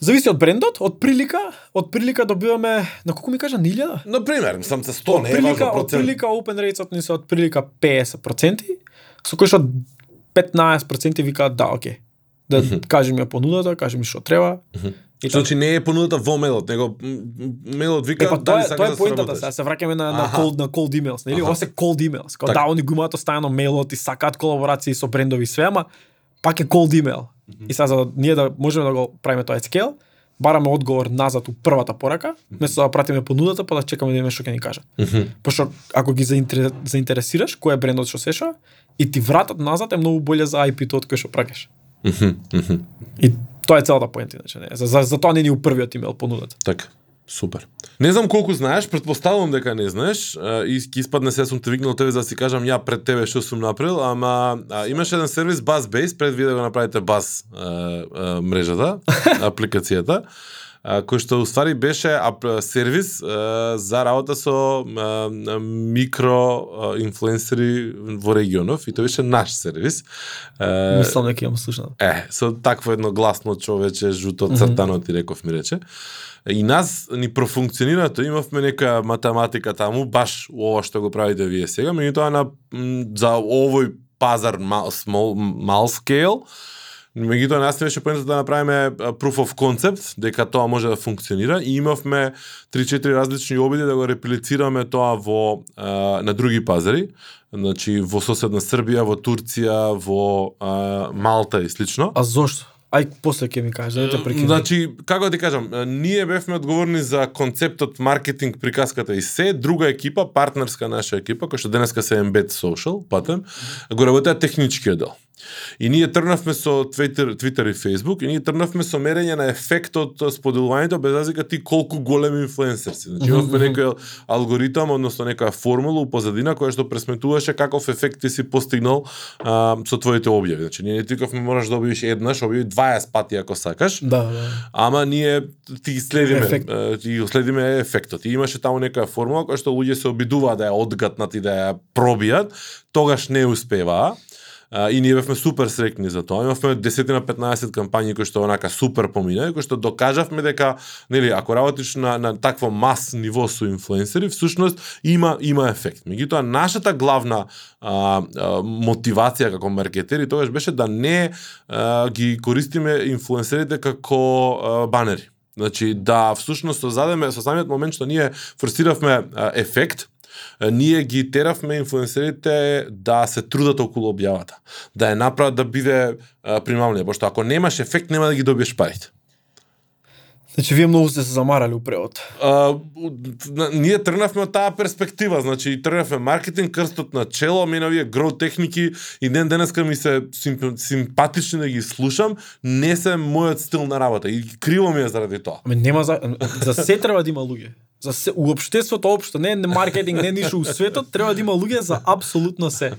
Зависи од брендот, од прилика, од прилика добиваме на колку ми кажа на илјада?
На пример, сам се 100
Од
не е
прилика,
важно
од
процент.
прилика open rates ни се од прилика 50%, со кој што 15% викаат да, окей. Да кажем ја понудата, кажем што треба. И.
Значи не е понудата во мейлот, него м, м, мейлот вика
Е, па
дали сакаш
тоа е
да
поентата, сега се враќаме на, на, cold, на cold emails, нели? Ова се cold emails. Као
Така.
да, они го имаат оставено мейлот и сакаат колаборации со брендови и све, ама пак е cold email. И сега за ние да можеме да го правиме тоа scale, бараме одговор назад у првата порака, вместо да пратиме понудата, па да чекаме да видиме што ќе ни кажат.
Мгм.
Пошто ако ги заинтерес, заинтересираш кој е брендот што сеша и ти вратат назад е многу боле за IP-то од кој што праќаш.
Мгм, мгм.
И тоа е целата поента, иначе не. За, за, за тоа не ни у првиот имейл понудата.
Така. Супер. Не знам колку знаеш, предпоставувам дека не знаеш, и ќе испадне се сум те викнал тебе за да си кажам ја пред тебе што сум направил, ама а, имаш еден сервис Buzzbase пред вие да го направите Buzz а, а, мрежата, апликацијата, кој што уствари беше сервис за работа со микро инфлуенсери во регионов и тоа беше наш сервис.
Мислам дека имам слушнато.
Е, со такво едно гласно човече, жуто цртано ти реков ми рече. И нас ни профункционира тоа, имавме нека математика таму, баш ова што го правите вие сега, меѓутоа на за овој пазар мал, small, мал scale, Меѓутоа нас беше поентата да направиме proof of concept, дека тоа може да функционира и имавме 3-4 различни обиди да го реплицираме тоа во а, на други пазари, значи во соседна Србија, во Турција, во а, Малта и слично.
А зошто? Ај после ќе ми кажеш, да не те прекинам.
Значи, како да ти кажам, ние бевме одговорни за концептот, маркетинг, приказката и се. Друга екипа, партнерска наша екипа, која што денеска се Embed Social, патем, го работеа техничкиот дел. И ние тргнавме со Twitter, Twitter и Facebook, и ние тргнавме со мерење на ефектот од споделувањето без разлика ти колку големи инфлуенсерси. Значи имавме некој алгоритам, односно некоја формула у позадина која што пресметуваше каков ефект ти си постигнал а, со твоите објави. Значи ние не тикавме мораш да објавиш еднаш, објави 20 пати ако сакаш.
Да, да.
Ама ние ти следиме,
Ефект.
ти следиме ефектот. И имаше таму некоја формула која што луѓе се обидуваат да ја одгатнат и да ја пробијат, тогаш не успеваа. А, и ние бевме супер срекни за тоа. Имавме 10 на 15 кампањи кои што онака супер помина, кои што докажавме дека нели ако работиш на на такво мас ниво со инфлуенсери, всушност има има ефект. Меѓутоа нашата главна а, а, мотивација како маркетери тогаш беше да не а, ги користиме инфлуенсерите како а, банери. Значи да всушност создадеме со самиот момент што ние форсиравме а, ефект, ние ги теравме инфлуенсерите да се трудат околу објавата, да ја направат да биде а, примамлива, пошто ако немаш ефект нема да ги добиеш парите.
Значи вие многу сте се замарали у превод.
А, ние тргнавме од таа перспектива, значи тргнавме маркетинг, крстот на чело, мене овие гроу техники и ден денеска ми се сим, симпатични да ги слушам, не се мојот стил на работа и криво ми е заради тоа.
Ами нема за за се треба да има луѓе. За се у општеството општо, не не маркетинг, не ништо у светот, треба да има луѓе за апсолутно се.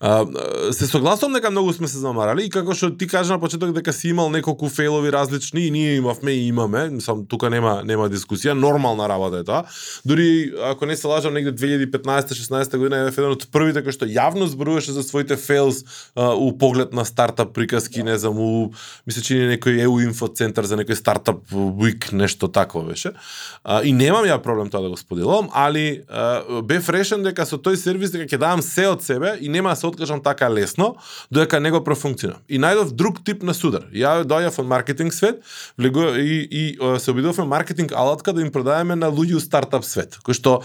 А, се согласувам дека многу сме се замарали и како што ти кажа на почеток дека си имал неколку фейлови различни и ние имавме и имаме, сам тука нема нема дискусија, нормална работа е тоа. Дури ако не се лажам негде 2015-16 година е еден од првите кој што јавно зборуваше за своите фейлс а, у поглед на стартап приказки, не знам, у мисля чини некој EU инфо центар за некој стартап week нешто такво беше. А, и немам ја проблем тоа да го споделам, али а, бев решен дека со тој сервис дека ќе давам се од себе и нема да се откажам така лесно, додека него профункционирам. И најдов друг тип на судар. Ја доаѓав од маркетинг свет, влегу и, и се обидовме маркетинг алатка да им продаваме на луѓе у стартап свет, кој што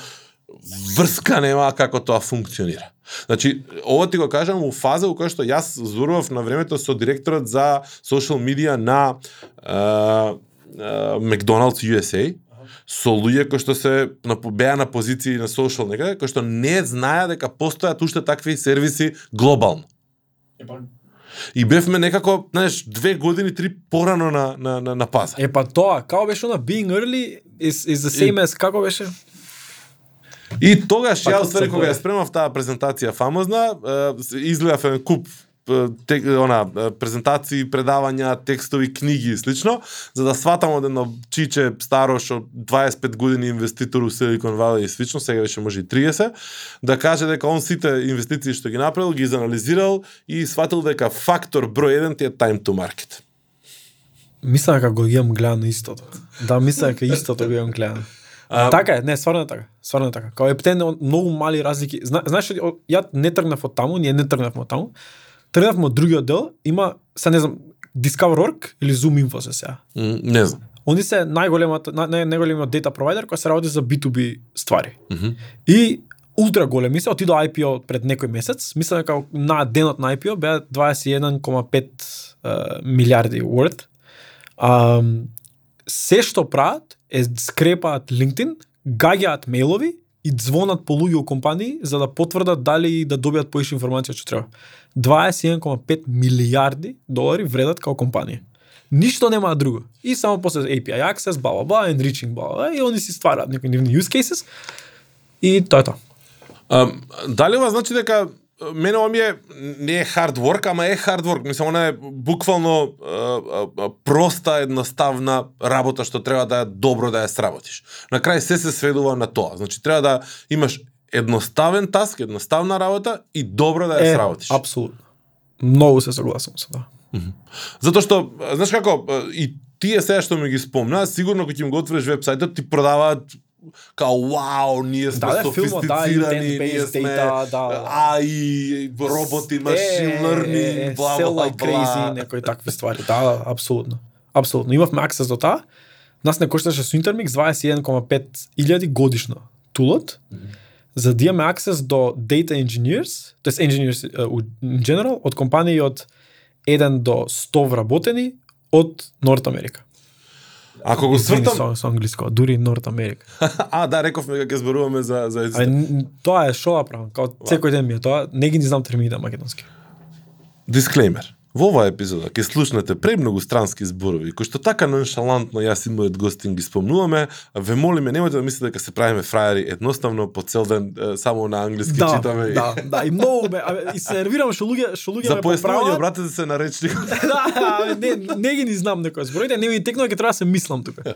врска нема како тоа функционира. Значи, ова ти го кажам у фаза у која што јас зборував на времето со директорот за social media на Макдоналдс а, McDonald's USA, со луѓе кои што се на, беа на позиции на social некаде, кои што не знаеа дека постојат уште такви сервиси глобално. И бевме некако, знаеш, две години, три порано на, на, на, на пазар.
Е па тоа, како беше она being early is is the same as како беше?
И тогаш
Па,
ја уствари
се
кога ја спремав таа презентација фамозна, изгледав еден куп те, она презентации, предавања, текстови, книги и слично, за да сватам од едно чиче старо што 25 години инвеститор у Silicon Valley и слично, сега беше може и 30, да каже дека он сите инвестиции што ги направил, ги изанализирал и сватил дека фактор број 1 ти е time to market.
Мисля дека го имам гледано истото. Да, мисля дека истото го имам гледано.
А,
Така е, не, стварно е така. Стварно е така. Као ептен многу мали разлики. Зна, знаеш ја не тргнав од таму, ние не тргнавме од таму. Тргнавме од другиот дел, има, се не знам, Discover.org или Zoom Info се сега.
м, не знам.
Они се најголемата нај, нај- најголемиот дата провайдер кој се работи за B2B ствари.
Мгм.
И ултра големи се, отидо IPO пред некој месец, мислам дека на денот на IPO беа 21,5 uh, милиарди worth. Um, се што прават е скрепаат LinkedIn, гаѓаат мејлови и звонат по луѓе у компании за да потврдат дали да добијат поише информација што треба. 21,5 милиарди долари вредат као компанија. Ништо нема друго. И само после API access, бла бла бла, enriching, бла бла, и они си ствараат некои нивни use cases. И тоа е тоа.
А, дали ова значи дека мене ова ми е не е hard work, ама е hard work. Мислам, она е буквално а, а, а, проста, едноставна работа што треба да ја добро да ја сработиш. На крај се се сведува на тоа. Значи треба да имаш едноставен таск, едноставна работа и добро да ја сработиш.
апсолутно. Многу се согласувам со тоа.
Затоа што, знаеш како, и тие сега што ми ги спомна, сигурно кога ќе им го отвориш вебсајтот, ти продаваат као вау, ние сме
Да, да, да,
софистицирани,
intent-based
ние сме
data, да.
AI, роботи, машин learning, бла бла бла.
некои такви ствари. Да, да, апсолутно. Апсолутно. Имавме аксес до таа. Нас не кошташе со Intermix 21,5 илјади годишно тулот. За да имаме аксес до data engineers, тоест engineers uh, у- in general, од компании од 1 до 100 вработени од Норт Америка.
Ако го свртам,
со, со англиско, дури Норт Америка.
а да, рековме дека ќе зборуваме за за
А, тоа е шо да правам, као секој ден ми е тоа, не ги ни знам термините на македонски.
Дисклеймер. Во оваа епизода ќе слушнете премногу странски зборови, кои што така ноншалантно јас и мојот гостин ги спомнуваме, ве молиме немојте да мислите дека се правиме фраери, едноставно по цел ден само на англиски
Да,
читаме. и-
да, да, и многу ме, абе, и се нервирам што луѓе, што луѓе
За
поправаат.
обратете се на речник.
да, не, не ги ни знам некој збороите, не ми текнува ќе треба да се мислам тука.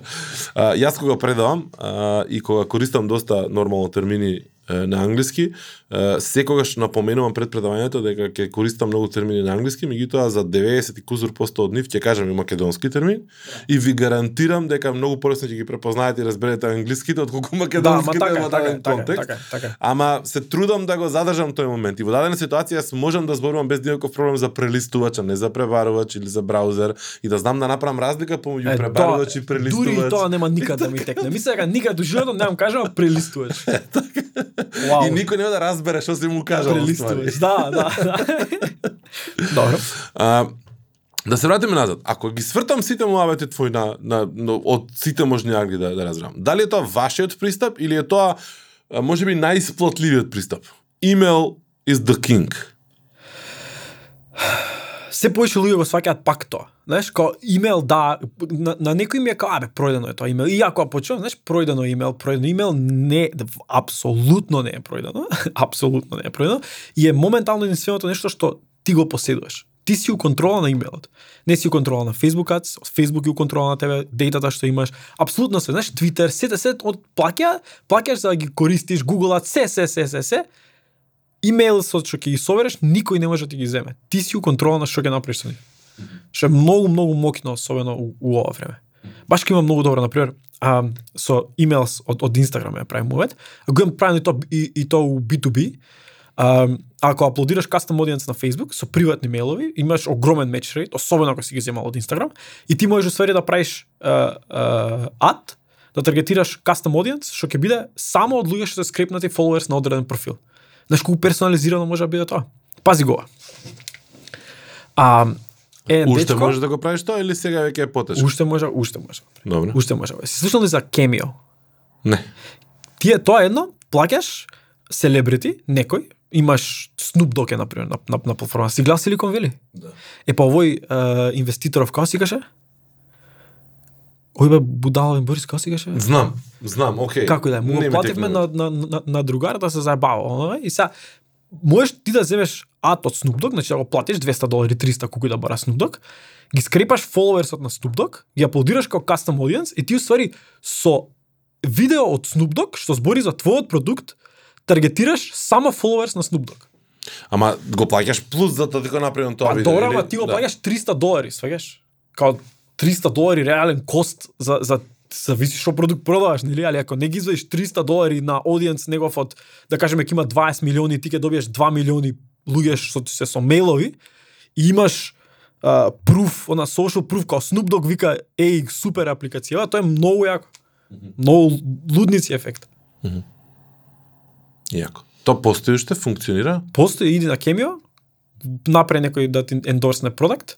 А, јас кога предавам а, и кога користам доста нормално термини на англиски, секогаш напоменувам пред предавањето дека ќе користам многу термини на англиски, меѓутоа за 90 и кузур посто од нив ќе кажам и македонски термин и ви гарантирам дека многу полесно ќе ги препознаете и разберете англиските отколку
Да, ма
македонските
така,
во
така, така,
контекст.
така, така. е.
Ама се трудам да го задржам тој момент. И во дадена ситуација јас можам да зборувам без никаков проблем за прелистувач, а не за пребарувач или за браузер и да знам да направам разлика помеѓу
Е,
пребарувач и
Дури
прелистувач.
и тоа нема никад да ми текне. Мисля дека никад у животот немам кажам прелистувач. Вау.
И никој нема да разбере што си му кажал.
прелистувач. Да, да, да. Добро.
А, да се вратиме назад. Ако ги свртам сите муабети твои на, на, на, од сите можни англи да, да разберам. Дали е тоа вашиот пристап или е тоа можеби најисплатливиот пристап? Email is the king.
се повеќе луѓе го сваќаат пак тоа. Знаеш, као имейл да, на, на некој ми е као, абе, пројдено е тоа имейл. И ако ја почнам, знаеш, пројдено имейл, пројдено имейл, не, апсолутно не е пројдено, апсолутно не е пројдено, и е моментално единственото нешто што ти го поседуваш. Ти си у контрола на имейлот. Не си у контрола на Facebook Ads, Facebook е у контрола на тебе, дејтата што имаш, апсолутно се, знаеш, Twitter, сета се од плаќа, плаќаш за да ги користиш, Google Ads, се, се, се, се, се, имейл со што ќе ги собереш, никој не може да ти ги земе. Ти си у контрола на што ќе направиш со нив. Што е многу, многу мокино особено у, у ова време. Баш ке има многу добро, например, а, со имейлс од, од Инстаграм ја правим увет, а го имам правено и тоа и, и тоа у B2B, а, ако аплодираш custom audience на Facebook со приватни мејлови, имаш огромен match rate, особено ако си ги земал од Инстаграм, и ти можеш усвари да правиш а, а, ад, да таргетираш custom audience, што ќе биде само од луѓе што се скрепнати followers на одреден профил. Знаеш колку персонализирано може да биде тоа? Пази го. А,
Уште
дечко,
можеш да го правиш тоа или сега веќе е потешко?
уште може, уште може.
Добро.
Уште може. Си слушнал ли за Cameo?
Не.
Тие тоа е едно, плаќаш селебрити, некој, имаш Snoop Dogg е например на, на, на платформа. Си гледал Silicon Valley?
Да.
Е па овој е, инвеститоров како си каже? Ој бе будален Борис како си каже?
Знам, знам, окей.
Како и да му плативме на, на, на, на другар да се заебава, оно, и сега можеш ти да земеш ад од Snoop Dogg, значи да го платиш 200 долари, 300 колку да бара Snoop Dogg, ги скрепаш фоловерсот на Snoop Dogg, ги аплодираш како custom audience и ти уствари со видео од Snoop Dogg што збори за твојот продукт, таргетираш само фоловерс на Snoop Dogg.
Ама го плаќаш плюс за да ти го направам тоа
Па
видео.
добро, ама ти го
Да.
плаќаш 300 долари, сваѓаш? Као 300 долари реален кост за за зависи што продукт продаваш, нели? Али ако не ги извадиш 300 долари на аудиенс негов од да кажеме ќе има 20 милиони, ти ќе добиеш 2 милиони луѓе што ти се со мејлови и имаш uh, пруф, она social proof као Snoop Dogg вика еј супер апликација, тоа е многу јако. Многу лудници ефект.
Јако. Тоа постои уште, функционира?
Постои иди на Cameo, направи некој да ти ендорсне продукт,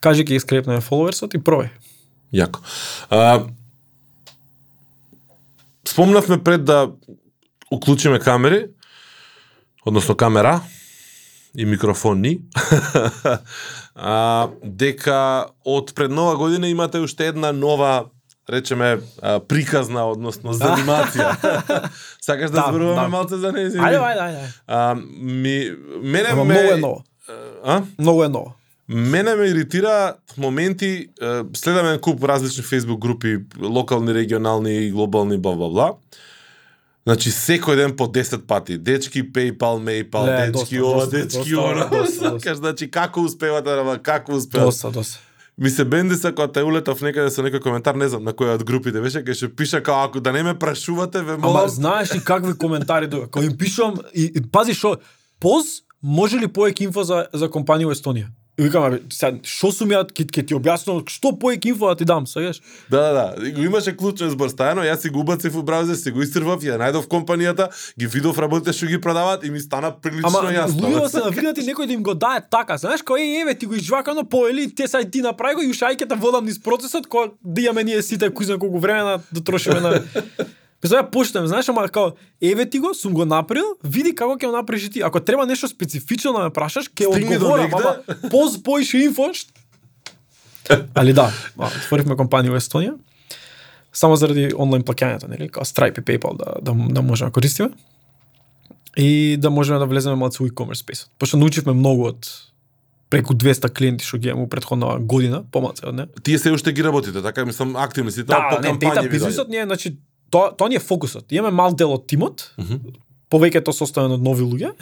кажи ќе искрепне фоловерсот и пробај.
Јако. А, спомнавме пред да уклучиме камери, односно камера и микрофони, а, дека од пред нова година имате уште една нова речеме приказна, односно занимација. Сакаш да,
Да,
зборуваме
да.
малце за нејзин?
Ајде, ајде, ајде.
А, ми, мене
Ама
ме...
многу е ново.
А?
Многу е ново.
Мене ме иритира моменти, следаме куп различни фейсбук групи, локални, регионални и глобални, бла, бла, бла. Значи, секој ден по 10 пати. Дечки, PayPal, MayPal,
Не,
дечки
доста,
ова,
доста,
дечки ова. Сакаш, значи, како успевате, ама, како успевате?
Доста, доста.
ми се бендиса кога те улетав некаде со некој коментар, не знам на која од групите беше, кај што пиша као ако да не ме прашувате, ве
Ама
молам.
знаеш ли какви коментари доаѓа? Кога им пишувам и, и пази шо поз може ли повеќе инфо за за компанија во Естонија? И викам, сега, шо сум ја, ке, ке ти објаснам, што повеќе инфо да ти дам, сеќаш?
Да, да, да. Го имаше клучен збор стајано, јас си го убацив у браузер, си го истрвав, ја најдов компанијата, ги видов работите што ги продаваат и ми стана прилично
Ама
јасно.
луѓето се навикнати некој да им го дае така, знаеш, кој еве ти го извакано по или те сај ти направи го и ушајката водам низ процесот кој да имаме ние сите кој знае колку време на да трошиме на Писам ја поштам, знаеш, ама као еве ти го, сум го направил, види како ќе го направиш ти. Ако треба нешто специфично да ме прашаш, ќе одговорам, ама поз поише инфо. Али да, отворивме компанија во Естонија. Само заради онлайн плаќањето, нели, као Stripe и PayPal да да, да можеме да користиме и да можеме да влеземе малку во e-commerce спејсот. Пошто научивме многу од преку 200 клиенти што ги имам претходна година, помалку од не.
Тие се уште ги работите, така мислам активни си, тоа
Да,
по
не,
кампањи
дата
ви
бизнисот
доаѓа.
ни е, значи, тоа тоа ни е фокусот. Имаме мал дел од тимот,
Мгм.
повеќето составен од нови луѓе.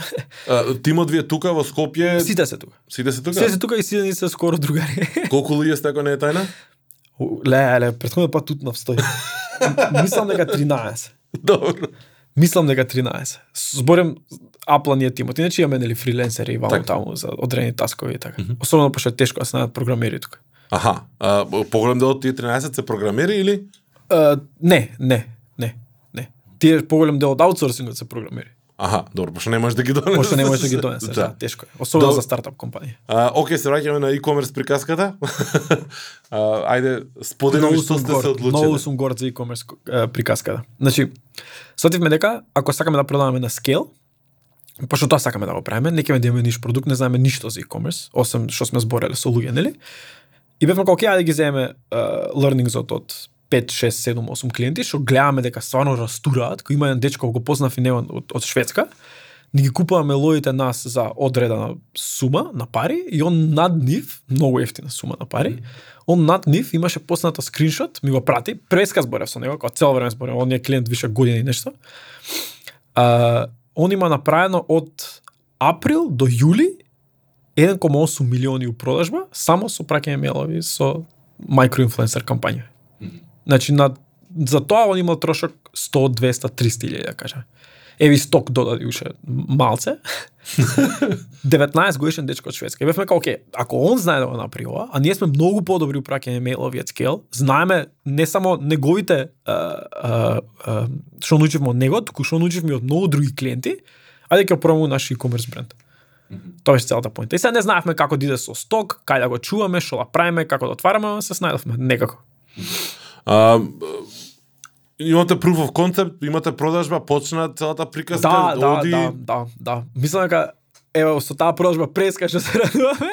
А, Тимот ви е тука во Скопје,
Сите се тука.
сите се тука?
Сите се тука и сите ни се скоро другари.
Колку луѓе сте ако не е тајна?
ле, ле, претходниот пат тут навстои. Мислам дека 13.
Добро.
Мислам дека 13. Зборем Апла ни е тимот. Иначе имаме нели фриленсери и ваму
Така.
таму за одредени таскови и така. Особено пошто е тешко да се најдат програмери тука.
Аха, а, поголем дел од тие 13 се програмери или?
Uh, не, не. Тие поголем дел од аутсорсингот се програмери.
Аха, добро, пошто не можеш да ги донесеш.
Пошто не можеш да ги донесеш, да, тешко е. Особено за стартап компанија.
А, окей, се враќаме на e-commerce приказката. а, ајде, сподели ми што сте се
горд, многу
одлучили.
сум горд за e-commerce приказката. Значи, сотивме дека ако сакаме да продаваме на скел, пошто тоа сакаме да го правиме, не ќе да имаме ниш продукт, не знаеме ништо за e-commerce, освен што сме збореле со луѓе, нели? И бевме како, окей, ајде ги земеме uh, learningsот од 5, 6, 7, 8 клиенти, што гледаме дека стварно растураат, кој има еден дечко, го познав и него од, од Шведска, ни ги купуваме лоите нас за одредена сума на пари и он над нив, многу ефтина сума на пари, он над нив имаше посната скриншот, ми го прати, преска зборев со него, кога цело време зборев, он е клиент више години и нешто. А, он има направено од април до јули 1,8 милиони у продажба, само со праќање мејлови со микроинфлуенсер кампања. Значи, на, за тоа он имал трошок 100, 200, 300 илјади, да кажа. Еви сток додади уште малце. 19 годишен дечко од Шведска. И бевме како, окей, ако он знае да го направи ова, а ние сме многу подобри у праќање мејлови од скел, знаеме не само неговите а, а, а, што научивме од него, туку што научивме од многу други клиенти, ајде ќе пробаме наш e-commerce бренд. Тоа беше целата поинта. И сега не знаевме како да иде со сток, кај да го чуваме, што да правиме, како да отвараме, се снајдовме некако.
А, имате proof of concept, имате продажба, почна целата приказка,
Да, да,
оди...
да, да, да. Мислам дека Ево, со таа продажба преска што се радуваме,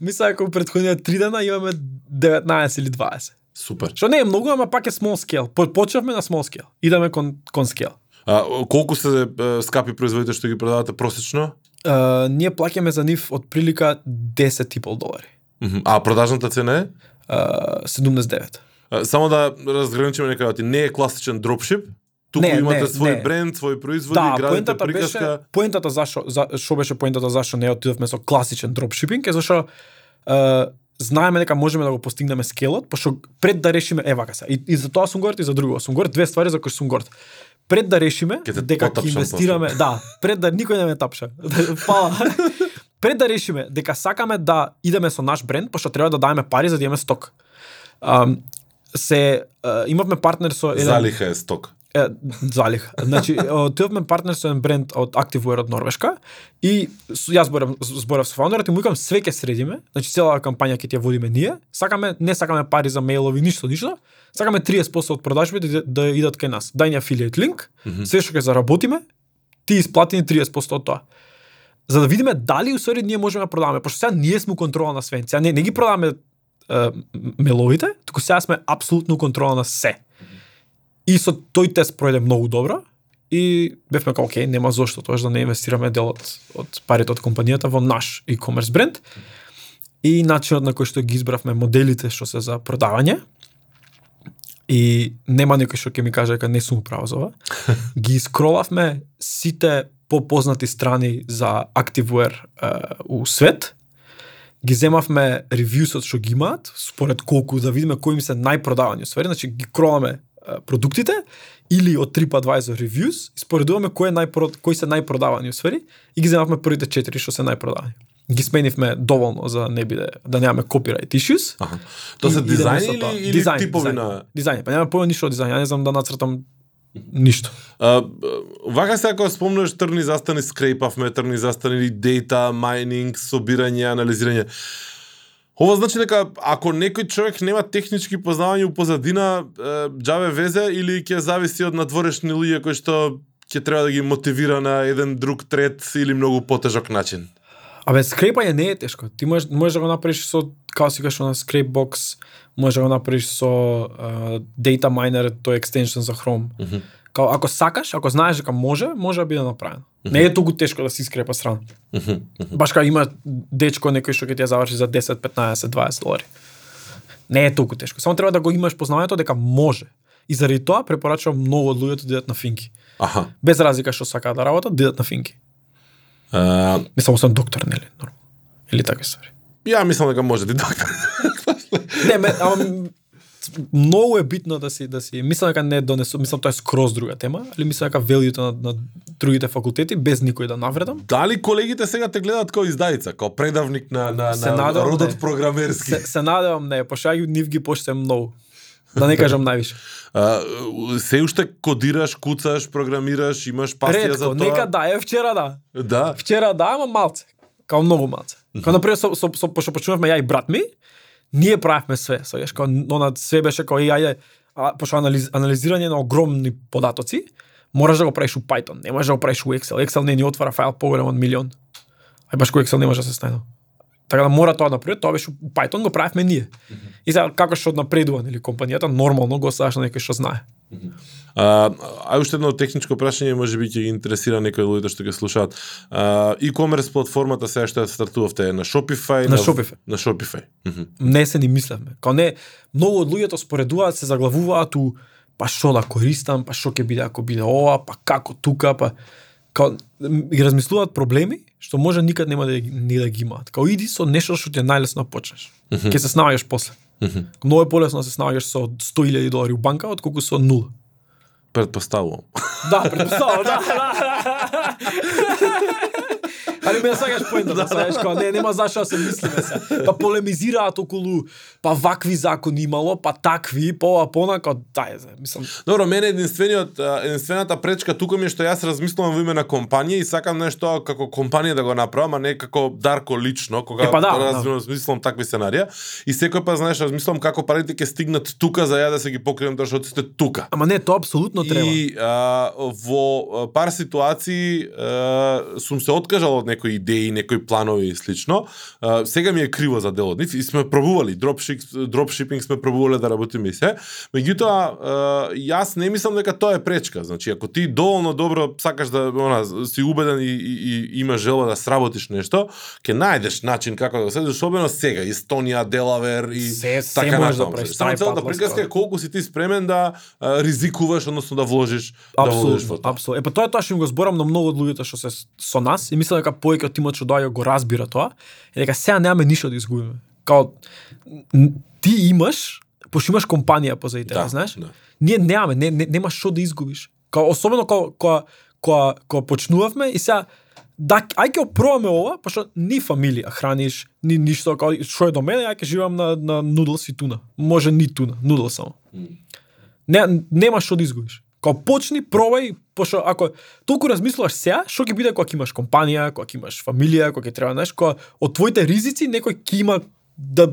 мислам дека у претходниот три дена имаме 19 или 20.
Супер.
Што не е многу, ама пак е small scale. По- Почнавме на small scale. Идеме кон, кон scale.
А, колку се е, скапи производите што ги продавате просечно?
Uh, ние плаќаме за нив од прилика 10,5 долари.
Мгм. А продажната цена е?
79.
Само да разграничиме некаде, ти не е класичен дропшип, туку
Не,
имате
не,
свој
не.
бренд, свој производи,
Да,
градите приказка.
беше поентата зашо за што беше поентата зашо не отидовме со класичен дропшипинг е зашо е, знаеме дека можеме да го постигнеме скелот, пошто пред да решиме е вака се. И, и за тоа сум горд и за друго. Сум горд две ствари за кои сум горд. Пред да решиме
Ке те
дека ќе инвестираме, да, пред да никој не ме тапша. Фала. пред да решиме дека сакаме да идеме со наш бренд, пошто треба да даваме пари за да имаме сток. Um, се uh, имавме партнер со еден
Залиха е сток.
Е, залих. Значи, отидовме партнер со еден бренд од Activewear од Норвешка и јас зборав, зборав со фаундерот и му викам све ќе средиме, значи цела кампања ќе ти ја водиме ние. Сакаме, не сакаме пари за мејлови, ништо, ништо. Сакаме 30% од продажбите да, да идат кај нас. Дај ни афилијет линк, све што ќе заработиме, ти исплати ни 30% од тоа. За да видиме дали усвари ние можеме да продаваме, пошто сега ние сме контрола на све. Сега не, не ги продаваме е, меловите, туку сега сме апсолутно контрола на се. И со тој тест пројде многу добро и бевме како окей, нема зошто тоа да не инвестираме дел од, од парите од компанијата во наш e-commerce бренд. И начинот на кој што ги избравме моделите што се за продавање. И нема некој што ќе ми каже дека не сум право за ова. ги скролавме сите попознати страни за Activewear е, у свет. Ги земавме ревјусот што ги имаат, според колку да видиме кои им се најпродавани усвари, значи ги кроламе продуктите или од TripAdvisor reviews споредуваме кој е најпро, кои се најпродавани усвари и ги земавме првите четири што се најпродавани. Ги сменивме доволно за да не биде да немаме copyright issues.
Аха. Тоа се
со
или, или
Дизајн,
типови
дизајн.
на
Дизајн, па нема појма ништо од дизајн, ја не знам да нацртам ништо.
А, вака се ако спомнеш трни застани скрепавме, трни застани дейта, майнинг, собирање, анализирање. Ова значи дека ако некој човек нема технички познавања у позадина, е, џаве везе или ќе зависи од надворешни луѓе кои што ќе треба да ги мотивира на еден друг трет или многу потежок начин.
Абе, скрепање не е тешко. Ти можеш, можеш да го направиш со, као си кажеш, на Scrapebox, можеш да го направиш со uh, Data Miner, тој екстеншн за Chrome. Mm
Мгм.
Као, ако сакаш, ако знаеш дека може, може да биде направено. Не е толку тешко да си скрепа страна.
Мгм, мгм.
Баш као има дечко некој што ќе ти ја заврши за 10, 15, 20 долари. Не е толку тешко. Само треба да го имаш познавањето дека може. И заради тоа препорачувам многу од луѓето да идат на финки.
Аха.
Без разлика што сакаат да работат, да идат на финки.
А,
Не само сум доктор, нели? Нормално. Или така ствари.
ја мислам дека може да доктор.
Не, ме, ама многу е битно да си да си мислам дека не донесу, мислам тоа е скроз друга тема, али мислам дека велјуто на, на другите факултети без никој да навредам.
Дали колегите сега те гледаат како издајца, како предавник на на,
Се
на
надевам,
родот
не.
програмерски?
Се, се надевам не, ги- нив ги поштем многу. Да не кажам највише.
А, се уште кодираш, куцаш, програмираш, имаш пасија за
Ретко,
тоа?
нека да, е вчера да.
Да.
Вчера да, ама малце. Као многу малце. Као например со, со, со пошто почнувавме ја и брат ми, ние правевме све. Со јаш као она све беше као и ајде а, пошто анализ, анализирање на огромни податоци, мораш да го правиш у Python, не можеш да го правиш у Excel. Excel не ни отвара файл поголем од милион. Ај баш кој Excel не може да се стајно. Така да мора тоа да направи, тоа беше у Python го правевме ние. И сега како што напредува нели компанијата, нормално го оставаш на некој што знае.
А, а уште едно техничко прашање, може би ќе ги интересира некои луѓе што ќе слушаат. А, e-commerce платформата сега што ја стартувавте е на Shopify,
На Shopify.
На Shopify. Мгм.
не се ни мислевме. Као не, многу од луѓето споредуваат, се заглавуваат у па што да користам, па што ќе биде ако биде ова, па како тука, па као ги размислуваат проблеми што може никад нема да ни да ги имаат. Као иди со нешто што ти е најлесно да почнеш. Ќе се снаоѓаш после.
Мгм.
Многу е полесно да се снаоѓаш со 100.000 долари у банка отколку со нула.
Предпоставувам.
Да, предпоставам, да, да. Али ме сакаш поента, да, сакаш као не нема зашто да се мислиме се. Па полемизираат околу па вакви закони имало, па такви, па ова пона као дај, зе, мислам.
Добро, мене единствениот единствената пречка тука ми е што јас размислувам во име на компанија и сакам нешто како компанија да го направам, а не како Дарко лично, кога
Е, па да,
размислувам такви сценарија. И секој па знаеш размислувам како парите ќе стигнат тука за ја да се ги покрием трошоците тука.
Ама не, тоа апсолутно треба.
И а, во пар ситуации а, сум се откажал од некои идеи, некои планови и слично. А, сега ми е криво за дел од нив и сме пробували дропшип, дропшипинг сме пробувале да работиме и се. Меѓутоа јас не мислам дека тоа е пречка. Значи ако ти доволно добро сакаш да она си убеден и, и, и има желба да сработиш нешто, ќе најдеш начин како да го следиш, особено сега Естонија, Делавер и
Се- се
така
можеш да правиш,
Само целата приказка е колку си ти спремен да а, ризикуваш, односно да вложиш, да вложиш во
Апсолутно,
тоа.
апсолутно. Е па тоа е тоа што им го зборам на многу од луѓето што се со нас и мислам дека повеќе од тимот што доаѓа го разбира тоа, е дека сега немаме ништо да изгубиме. Као ти имаш, пошто имаш компанија позади тебе,
Да,
знаеш?
да.
Ние немаме, не, не нема што да изгубиш. Као особено кога кога кога кога почнувавме и сега да ај ќе опробаме ова, пошто ни фамилија храниш, ни ништо, као што е до мене, ја ќе живеам на на нудлс и туна. Може ни туна, нудл само. Не, нема што да изгубиш. Као почни, пробај, пошто ако толку размислуваш сега, што ќе биде кога имаш компанија, кога имаш фамилија, кога ќе треба, знаеш, кога од твоите ризици некој ќе има да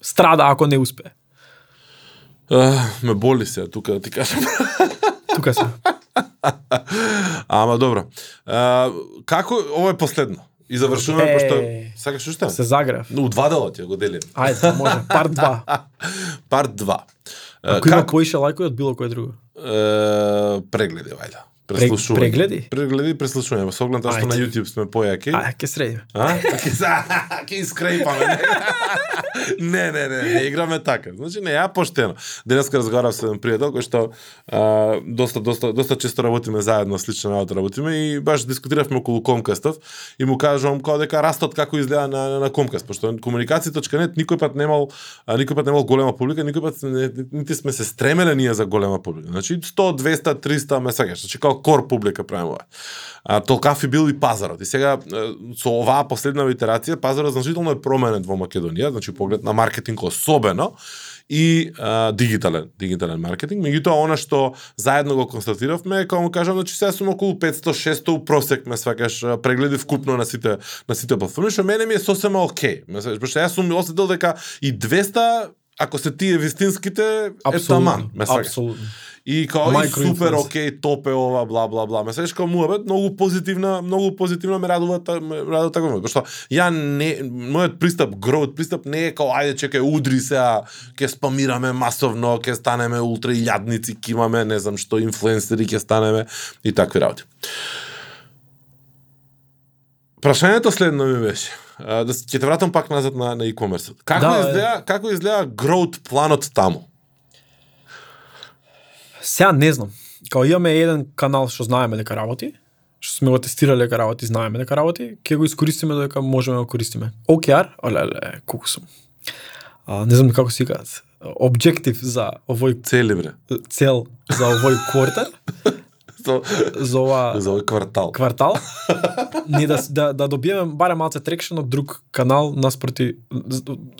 страда ако не успее.
А, ме боли се тука да ти кажам.
Тука се.
Ама добро. А, како ова е последно? И завршуваме
Е.
пошто сакаш уште?
Се загрев.
У два дела ќе го делим.
Ајде, може. Парт 2.
Парт 2.
Ако има поише лајкови од било кое друго.
E, preglede, valjda. Преслушување.
прегледи?
Прегледи и преслушување. Со оглед тоа што на. YouTube сме појаки.
А, ќе средиме.
А? Ке за ке искрепаме. Не, не, не, не играме така. Значи не, ја поштено. Денеска разговарав со еден пријател кој што а, доста доста доста често работиме заедно, слична работа работиме и баш дискутиравме околу Комкастов и му кажувам како дека растот како изгледа на на, на Комкаст, пошто комуникација.нет никој пат немал а, никој пат немал голема публика, никој пат не, нити сме се стремеле ние за голема публика. Значи 100, 200, 300 ме сеќаш. Значи како кор публика правиме ова. А, толкав и бил и пазарот. И сега со оваа последна итерација пазарот значително е променет во Македонија, значи поглед на маркетинг особено и а, дигитален дигитален маркетинг. Меѓутоа она што заедно го констатиравме е како му кажам, значи сега сум околу 500-600 у просек ме свакаш прегледи вкупно на сите на сите платформи, што мене ми е сосема окей. Ме свакаш, јас сум осетил дека и 200 ако се тие вистинските е таман, ме свакаш. И као и супер, окей, топ е ова, бла бла бла. Ме сеш као муабет, многу позитивна, многу позитивна ме радува та- ме радува така. Пошто ја не мојот пристап, growth пристап не е као ајде чекај удри сега, ќе спамираме масовно, ќе станеме ултра илјадници, ќе имаме не знам што инфлуенсери ќе станеме и такви работи. Прашањето следно ми беше. Да ќе те вратам пак назад на на e-commerce. Како
Да,
изгледа, како изгледа growth планот таму?
Сега не знам. Као имаме еден канал што знаеме дека работи, што сме го тестирале дека работи, знаеме дека работи, ќе го искористиме додека можеме да го користиме. OKR, олеле, колку сум. А, не знам како се викаат. Објектив за овој
Цели бре.
цел за овој квартал,
За,
за ова
за овој квартал.
квартал, ни да, да, да добиеме барем малце трекшен од друг канал наспроти,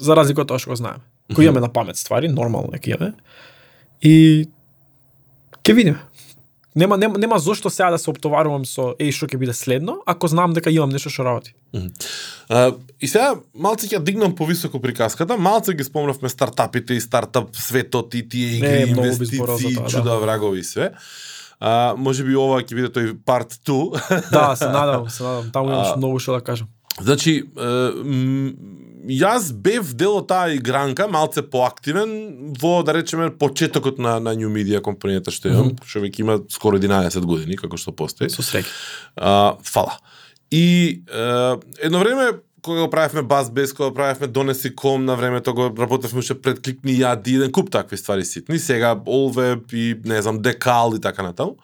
за разлика од тоа што го знаеме. Кој имаме на памет ствари, нормално нека имаме. И ќе видиме. Нема, нема, нема зошто сега да се оптоварувам со еј што ќе биде следно, ако знам дека имам нешто што работи.
А, и сега малце ќе дигнам повисоко приказката, малце ги спомнавме стартапите и стартап светот и тие игри,
Не,
инвестиции,
тоа, да.
чуда врагови и све. А, може би ова ќе биде тој part 2.
Да, се надевам, се надевам. Таму имаш
А,
многу што да кажам.
Значи, м, јас бев дел од таа игранка, малце поактивен во, да речеме, почетокот на, на New Media компанијата што имам, што веќе има скоро 11 години, како што постои.
Со среќа.
А, фала. И е, едно време кога го правевме Buzzbase, кога го правевме Донеси ком на времето го работевме уште пред кликни јади, еден куп такви ствари ситни. Сега Allweb и не знам Декал и така натаму.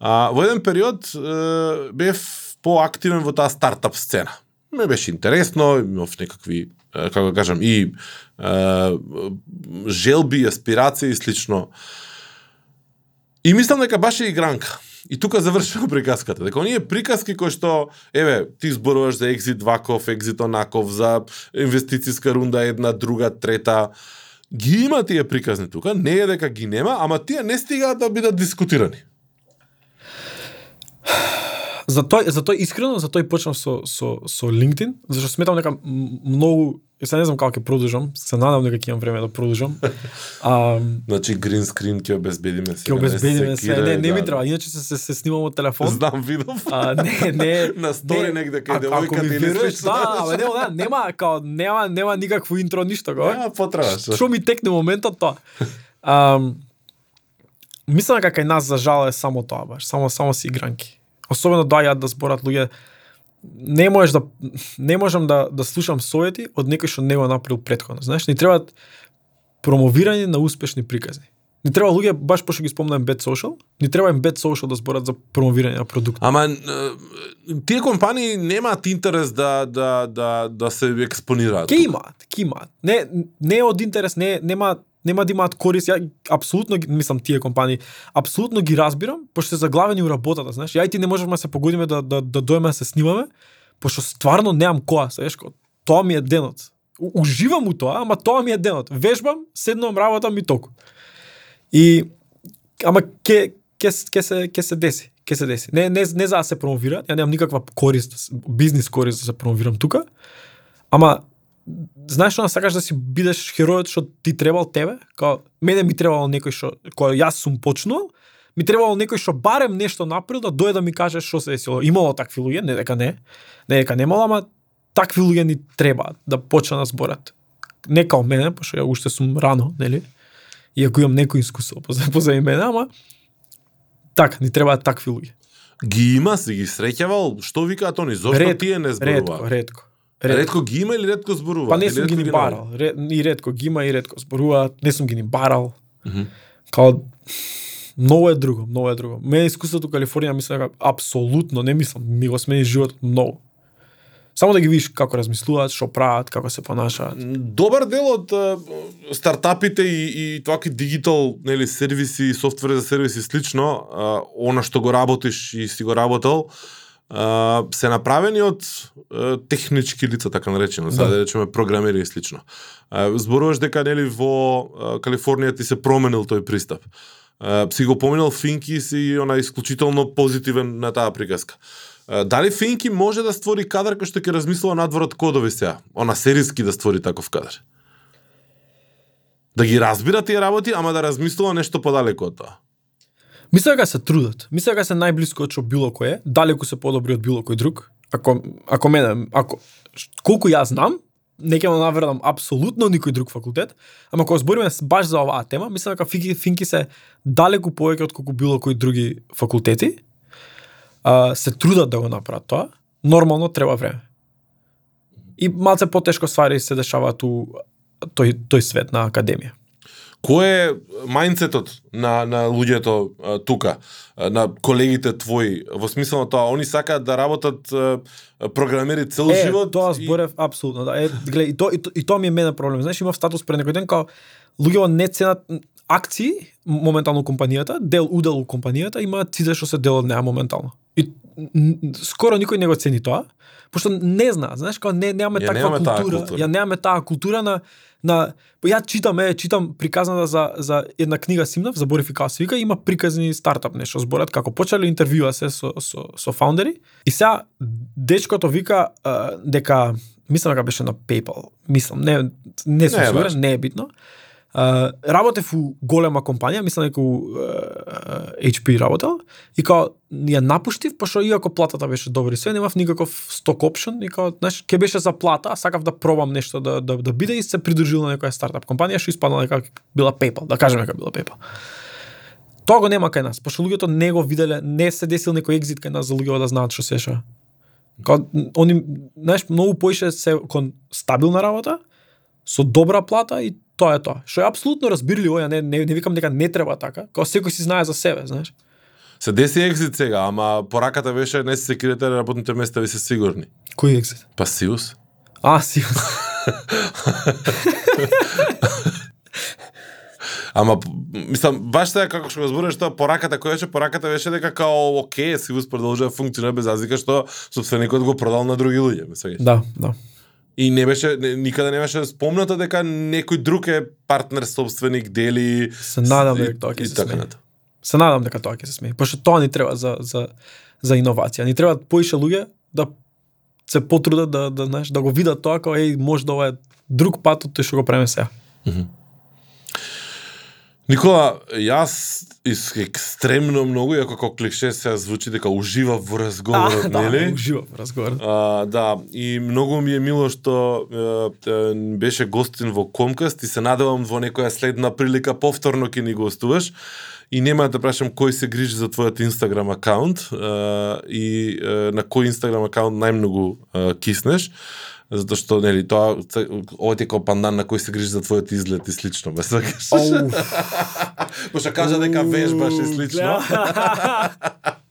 А, во еден период е, бев поактивен во таа стартап сцена. Ме беше интересно, имав некакви како да кажам и е, желби, аспирации и слично. И мислам дека баш е игранка. И тука завршува приказката. Дека оние приказки кои што, еве, ти зборуваш за екзит ваков, екзит онаков, за инвестициска рунда една, друга, трета, ги има тие приказни тука, не е дека ги нема, ама тие не стигаат да бидат дискутирани.
За тој, за тој искрено, за тој почнав со, со, со LinkedIn, зашто сметам дека многу, е, сега не знам како ќе продолжам, се надам дека ќе имам време да продолжам. А,
Значи, green screen ќе обезбедиме сега.
ќе обезбедиме
не
се, не, не ми
да.
треба, иначе се, се, се снимам од телефон.
Знам, видов.
А, не, не.
На стори
не,
негде кај девојката или
веруваш,
слично.
Да, абе нема, да, нема, као, нема, нема никакво интро, ништо, го.
Нема потреба. што.
Ми текне моментот тоа. Ам, мислам дека кај нас за жал е само тоа баш, само само си игранки. Особено доаѓаат да зборат луѓе не можеш да не можам да да слушам совети од некој што не го направил претходно. Знаеш, ни требаат промовирање на успешни приказни. Ни треба луѓе баш пошто ги спомнам Bad Social, ни треба им Bad Social да зборат за промовирање на продукт.
Ама тие компании немаат интерес да да да да се експонираат.
Ке имаат, ке имаат. Не не е од интерес, не нема нема да имаат корист. Ја апсолутно мислам тие компании, апсолутно ги разбирам, пошто се заглавени у работата, знаеш. Ја и ти не можеме да се погодиме да да да дојме да се снимаме, пошто стварно немам која, знаеш, тоа ми е денот. У- Уживам у тоа, ама тоа ми е денот. Вежбам, седнувам, работам и толку. И ама ке ке ке се ке се деси, ке се деси. Не не не за да се промовира, ја немам никаква корист, бизнис корист да се промовирам тука. Ама знаеш што сакаш да си бидеш херојот што ти требал тебе? Као мене ми требало некој што кој јас сум почнувал, ми требало некој што барем нешто направил да дојде да ми каже што се десило. Имало такви луѓе, не дека не. Не дека немало, ама такви луѓе ни требаат да почнат да зборат. Не као мене, пошто ја уште сум рано, нели? Иако имам некој искуство позади мене, ама така, ни требаат такви луѓе.
Ги има, си ги среќавал, што викаат они, зошто тие не зборуваат?
Ретко.
Ретко ги има или ретко зборуваат?
Па не сум ги ни барал. И ретко ги има и ретко зборуваат. Не сум ги ни барал.
Мгм.
Као многу е друго, многу е друго. Мене искуството во Калифорнија мислам дека апсолутно не мислам, ми го смени животот многу. Само да ги видиш како размислуваат, што прават, како се понашаат.
Добар дел од а, стартапите и, и тваки дигитал нели сервиси, софтвер за сервиси слично, а, она што го работиш и си го работел, а, се направени од а, технички лица така наречено,
Да.
да. речеме програмери и слично. А, зборуваш дека нели во а, Калифорнија ти се променил тој пристап. А, си го поминал Финки и си она исклучително позитивен на таа приказка. А, Дали Финки може да створи кадар кој што ќе размислува надвор од кодови сега? Она сериски да створи таков кадар. Да ги разбира тие работи, ама да размислува нешто подалеку од тоа.
Мислам дека се трудат. Мислам дека се најблиско од што било кој е, далеку се подобри од било кој друг. Ако ако мене, ако колку јас знам, не ќе му навредам апсолутно никој друг факултет, ама кога збориме баш за оваа тема, мислам дека финки, финки се далеку повеќе од колку било кои други факултети. А, се трудат да го направат тоа. Нормално треба време. И малце потешко ствари се дешаваат у тој тој свет на академија.
Кој е мајндсетот на на луѓето тука, на колегите твои, во смисла на тоа, они сакаат да работат програмери цел
Е,
живот?
тоа
и-
зборев апсолутно, да. Е, гледај, и, то, и, то, и тоа ми е мене проблем. Знаеш, имав статус пред некој ден као луѓето не ценат акции моментално компанијата, дел удел у компанијата, имаат сите што се дел од неа моментално. И скоро никој не го цени тоа, пошто не знаат, знаеш, као не немаме
Ја
таква
немаме
култура,
култура.
ја немаме таа култура на на ја читам, е, читам приказната за за една книга Симнав, заборив и како се вика, има приказни стартап нешто зборат како почеле интервјуа се со со со фаундери. И сега дечкото вика а, дека мислам дека беше на PayPal. Мислам, не не сум сигурен, не е битно. Uh, работев у голема компанија, мислам дека у uh, HP работел, и као ја напуштив, пошто иако платата беше добра и све, немав никаков сток опшн, и као, знаеш, ке беше за плата, а сакав да пробам нешто да, да, да биде и се придружил на некоја стартап компанија, што испадна дека била PayPal, да кажеме дека била PayPal. Тоа го нема кај нас, пошто луѓето не го виделе, не се десил некој екзит кај нас за луѓето да знаат што се ша. Као, они, знаеш, многу поише се кон стабилна работа, со добра плата и тоа е тоа. Што е апсолутно разбирливо, ја не, не, не викам дека не треба така, као секој си знае за себе, знаеш.
Се деси екзит сега, ама пораката беше не се секирате на работните места ви се сигурни.
Кој екзит?
Па Сиус.
А, си.
Ама мислам баш сега како што го зборуваш тоа пораката која беше пораката беше дека као оке, Сиус продолжува да функционира без разлика што собственикот го продал на други луѓе, сваќаш.
да, да.
И не беше не, никаде не беше спомнато дека некој друг е партнер, собственик, дели
Се надам дека тоа ќе се
така
смени. Се надам дека тоа ќе се смени, пошто тоа ни треба за за за иновација. Ни треба поише луѓе да се потрудат да да знаеш да го видат тоа како еј може да ова е друг пат од тој што го правиме сега.
Никола, јас екстремно многу, иако како клише се звучи дека ужива во разговорот,
да,
нели?
уживам во разговор.
А, да, и многу ми е мило што е, е, беше гостин во Комкаст и се надевам во некоја следна прилика повторно ќе ни гостуваш. И нема да прашам кој се грижи за твојот Инстаграм акаунт е, и е, на кој Инстаграм акаунт најмногу е, киснеш затоа што нели тоа ова ти е како пандан на кој се грижи за твојот изглед и слично, ме сваќаш.
Оу.
Пошто кажа дека вежбаш и слично.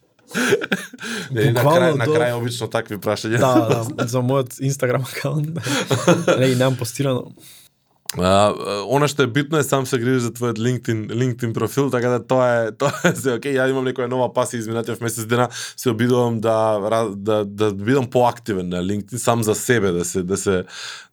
Не, на крај, на
до-
крај обично такви прашања.
да, да, за мојот Инстаграм акаунт. Не, немам постирано.
А, она што е битно е сам се грижиш за твојот LinkedIn LinkedIn профил, така да тоа е тоа е се окей. Ја имам некоја нова пасија изминатиот месец дена, се обидувам да да да бидам поактивен на LinkedIn сам за себе да се да се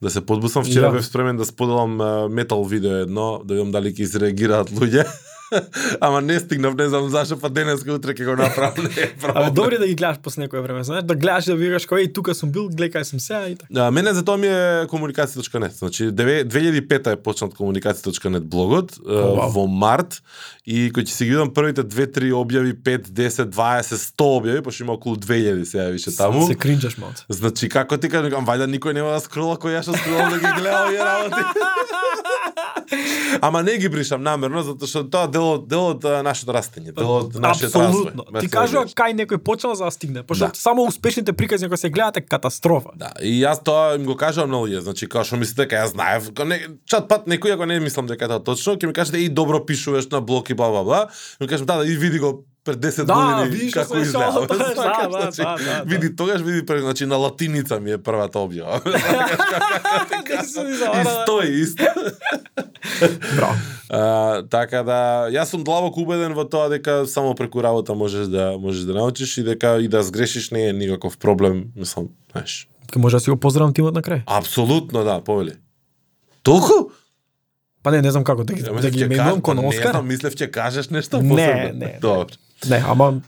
да се подбусам. Вчера
Да.
бев спремен да споделам метал видео едно, да видам дали ќе изреагираат луѓе. Ама не стигнав, не знам зашо, па денес утре ќе го направам. Не е
добро е да ги гледаш после некое време, знаеш, да гледаш и да викаш кој тука сум бил, гледај кај сум сега и така.
А, мене за тоа ми е комуникација.нет. Значи, деве- 2005 е почнат комуникација.нет блогот, е,
вау.
во март, и кој ќе си ги видам првите 2-3 објави, 5, 10, 20, 100 објави, пошто има околу 2000 сега више таму.
Се кринџаш малце.
Значи, како ти кажам, вајда никој нема да скрола кој ја што скролам да ги гледам овие работи. Ама не ги бришам намерно затоа што тоа дел од дел од нашето растење, дел од нашиот развој.
Апсолутно.
Без
Ти кажува кај некој почнал за да стигне, пошто
Да.
само успешните приказни кога се гледате катастрофа.
Да, и јас тоа им го кажувам на луѓе, значи као што мислите дека јас знаев, не, чат пат некој ако не мислам дека е тоа точно, ќе ми кажете и добро пишуваш на блог и бла бла бла. Ми кажам да, да, и види го пред 10
Да,
години
што
како изгледа.
да,
Знаеш,
да,
значи,
да, да, да.
Види тогаш види пред, значи на латиница ми е првата објава. и стои исто.
Браво.
А, така да, јас сум длабоко убеден во тоа дека само преку работа можеш да можеш да научиш и дека и да сгрешиш не е никаков проблем, мислам, знаеш.
Ке може да си го поздравам тимот на крај.
Апсолутно да, повели. Толку?
Па не, не знам како да ги, да ги
кажеш,
кон
па не
Оскар.
знам, мислев ќе кажеш нешто
Не,
посебно.
не.
Добро.
Не, ама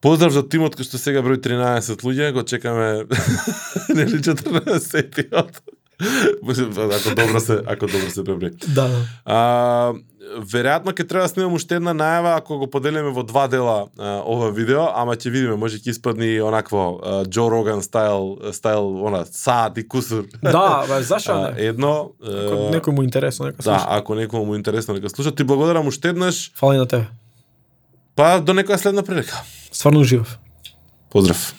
Поздрав за тимот кој што сега број 13 луѓе, го чекаме нели 14-тиот. ако добро се, ако добро се преброи.
да.
А, веројатно ќе треба да снимам уште една најава ако го поделиме во два дела а, ова видео, ама ќе видиме, може ќе испадне и онакво а, Джо Роган стайл, стайл, она, саат и кусур.
Да, бе, зашо не?
едно,
Ако некој му интересно, нека
да,
слуша.
ако некому му интересно нека слуша, ти благодарам уште еднаш,
Фали на тебе.
Па до некоја следна прилика.
Стварно уживав.
Поздрав.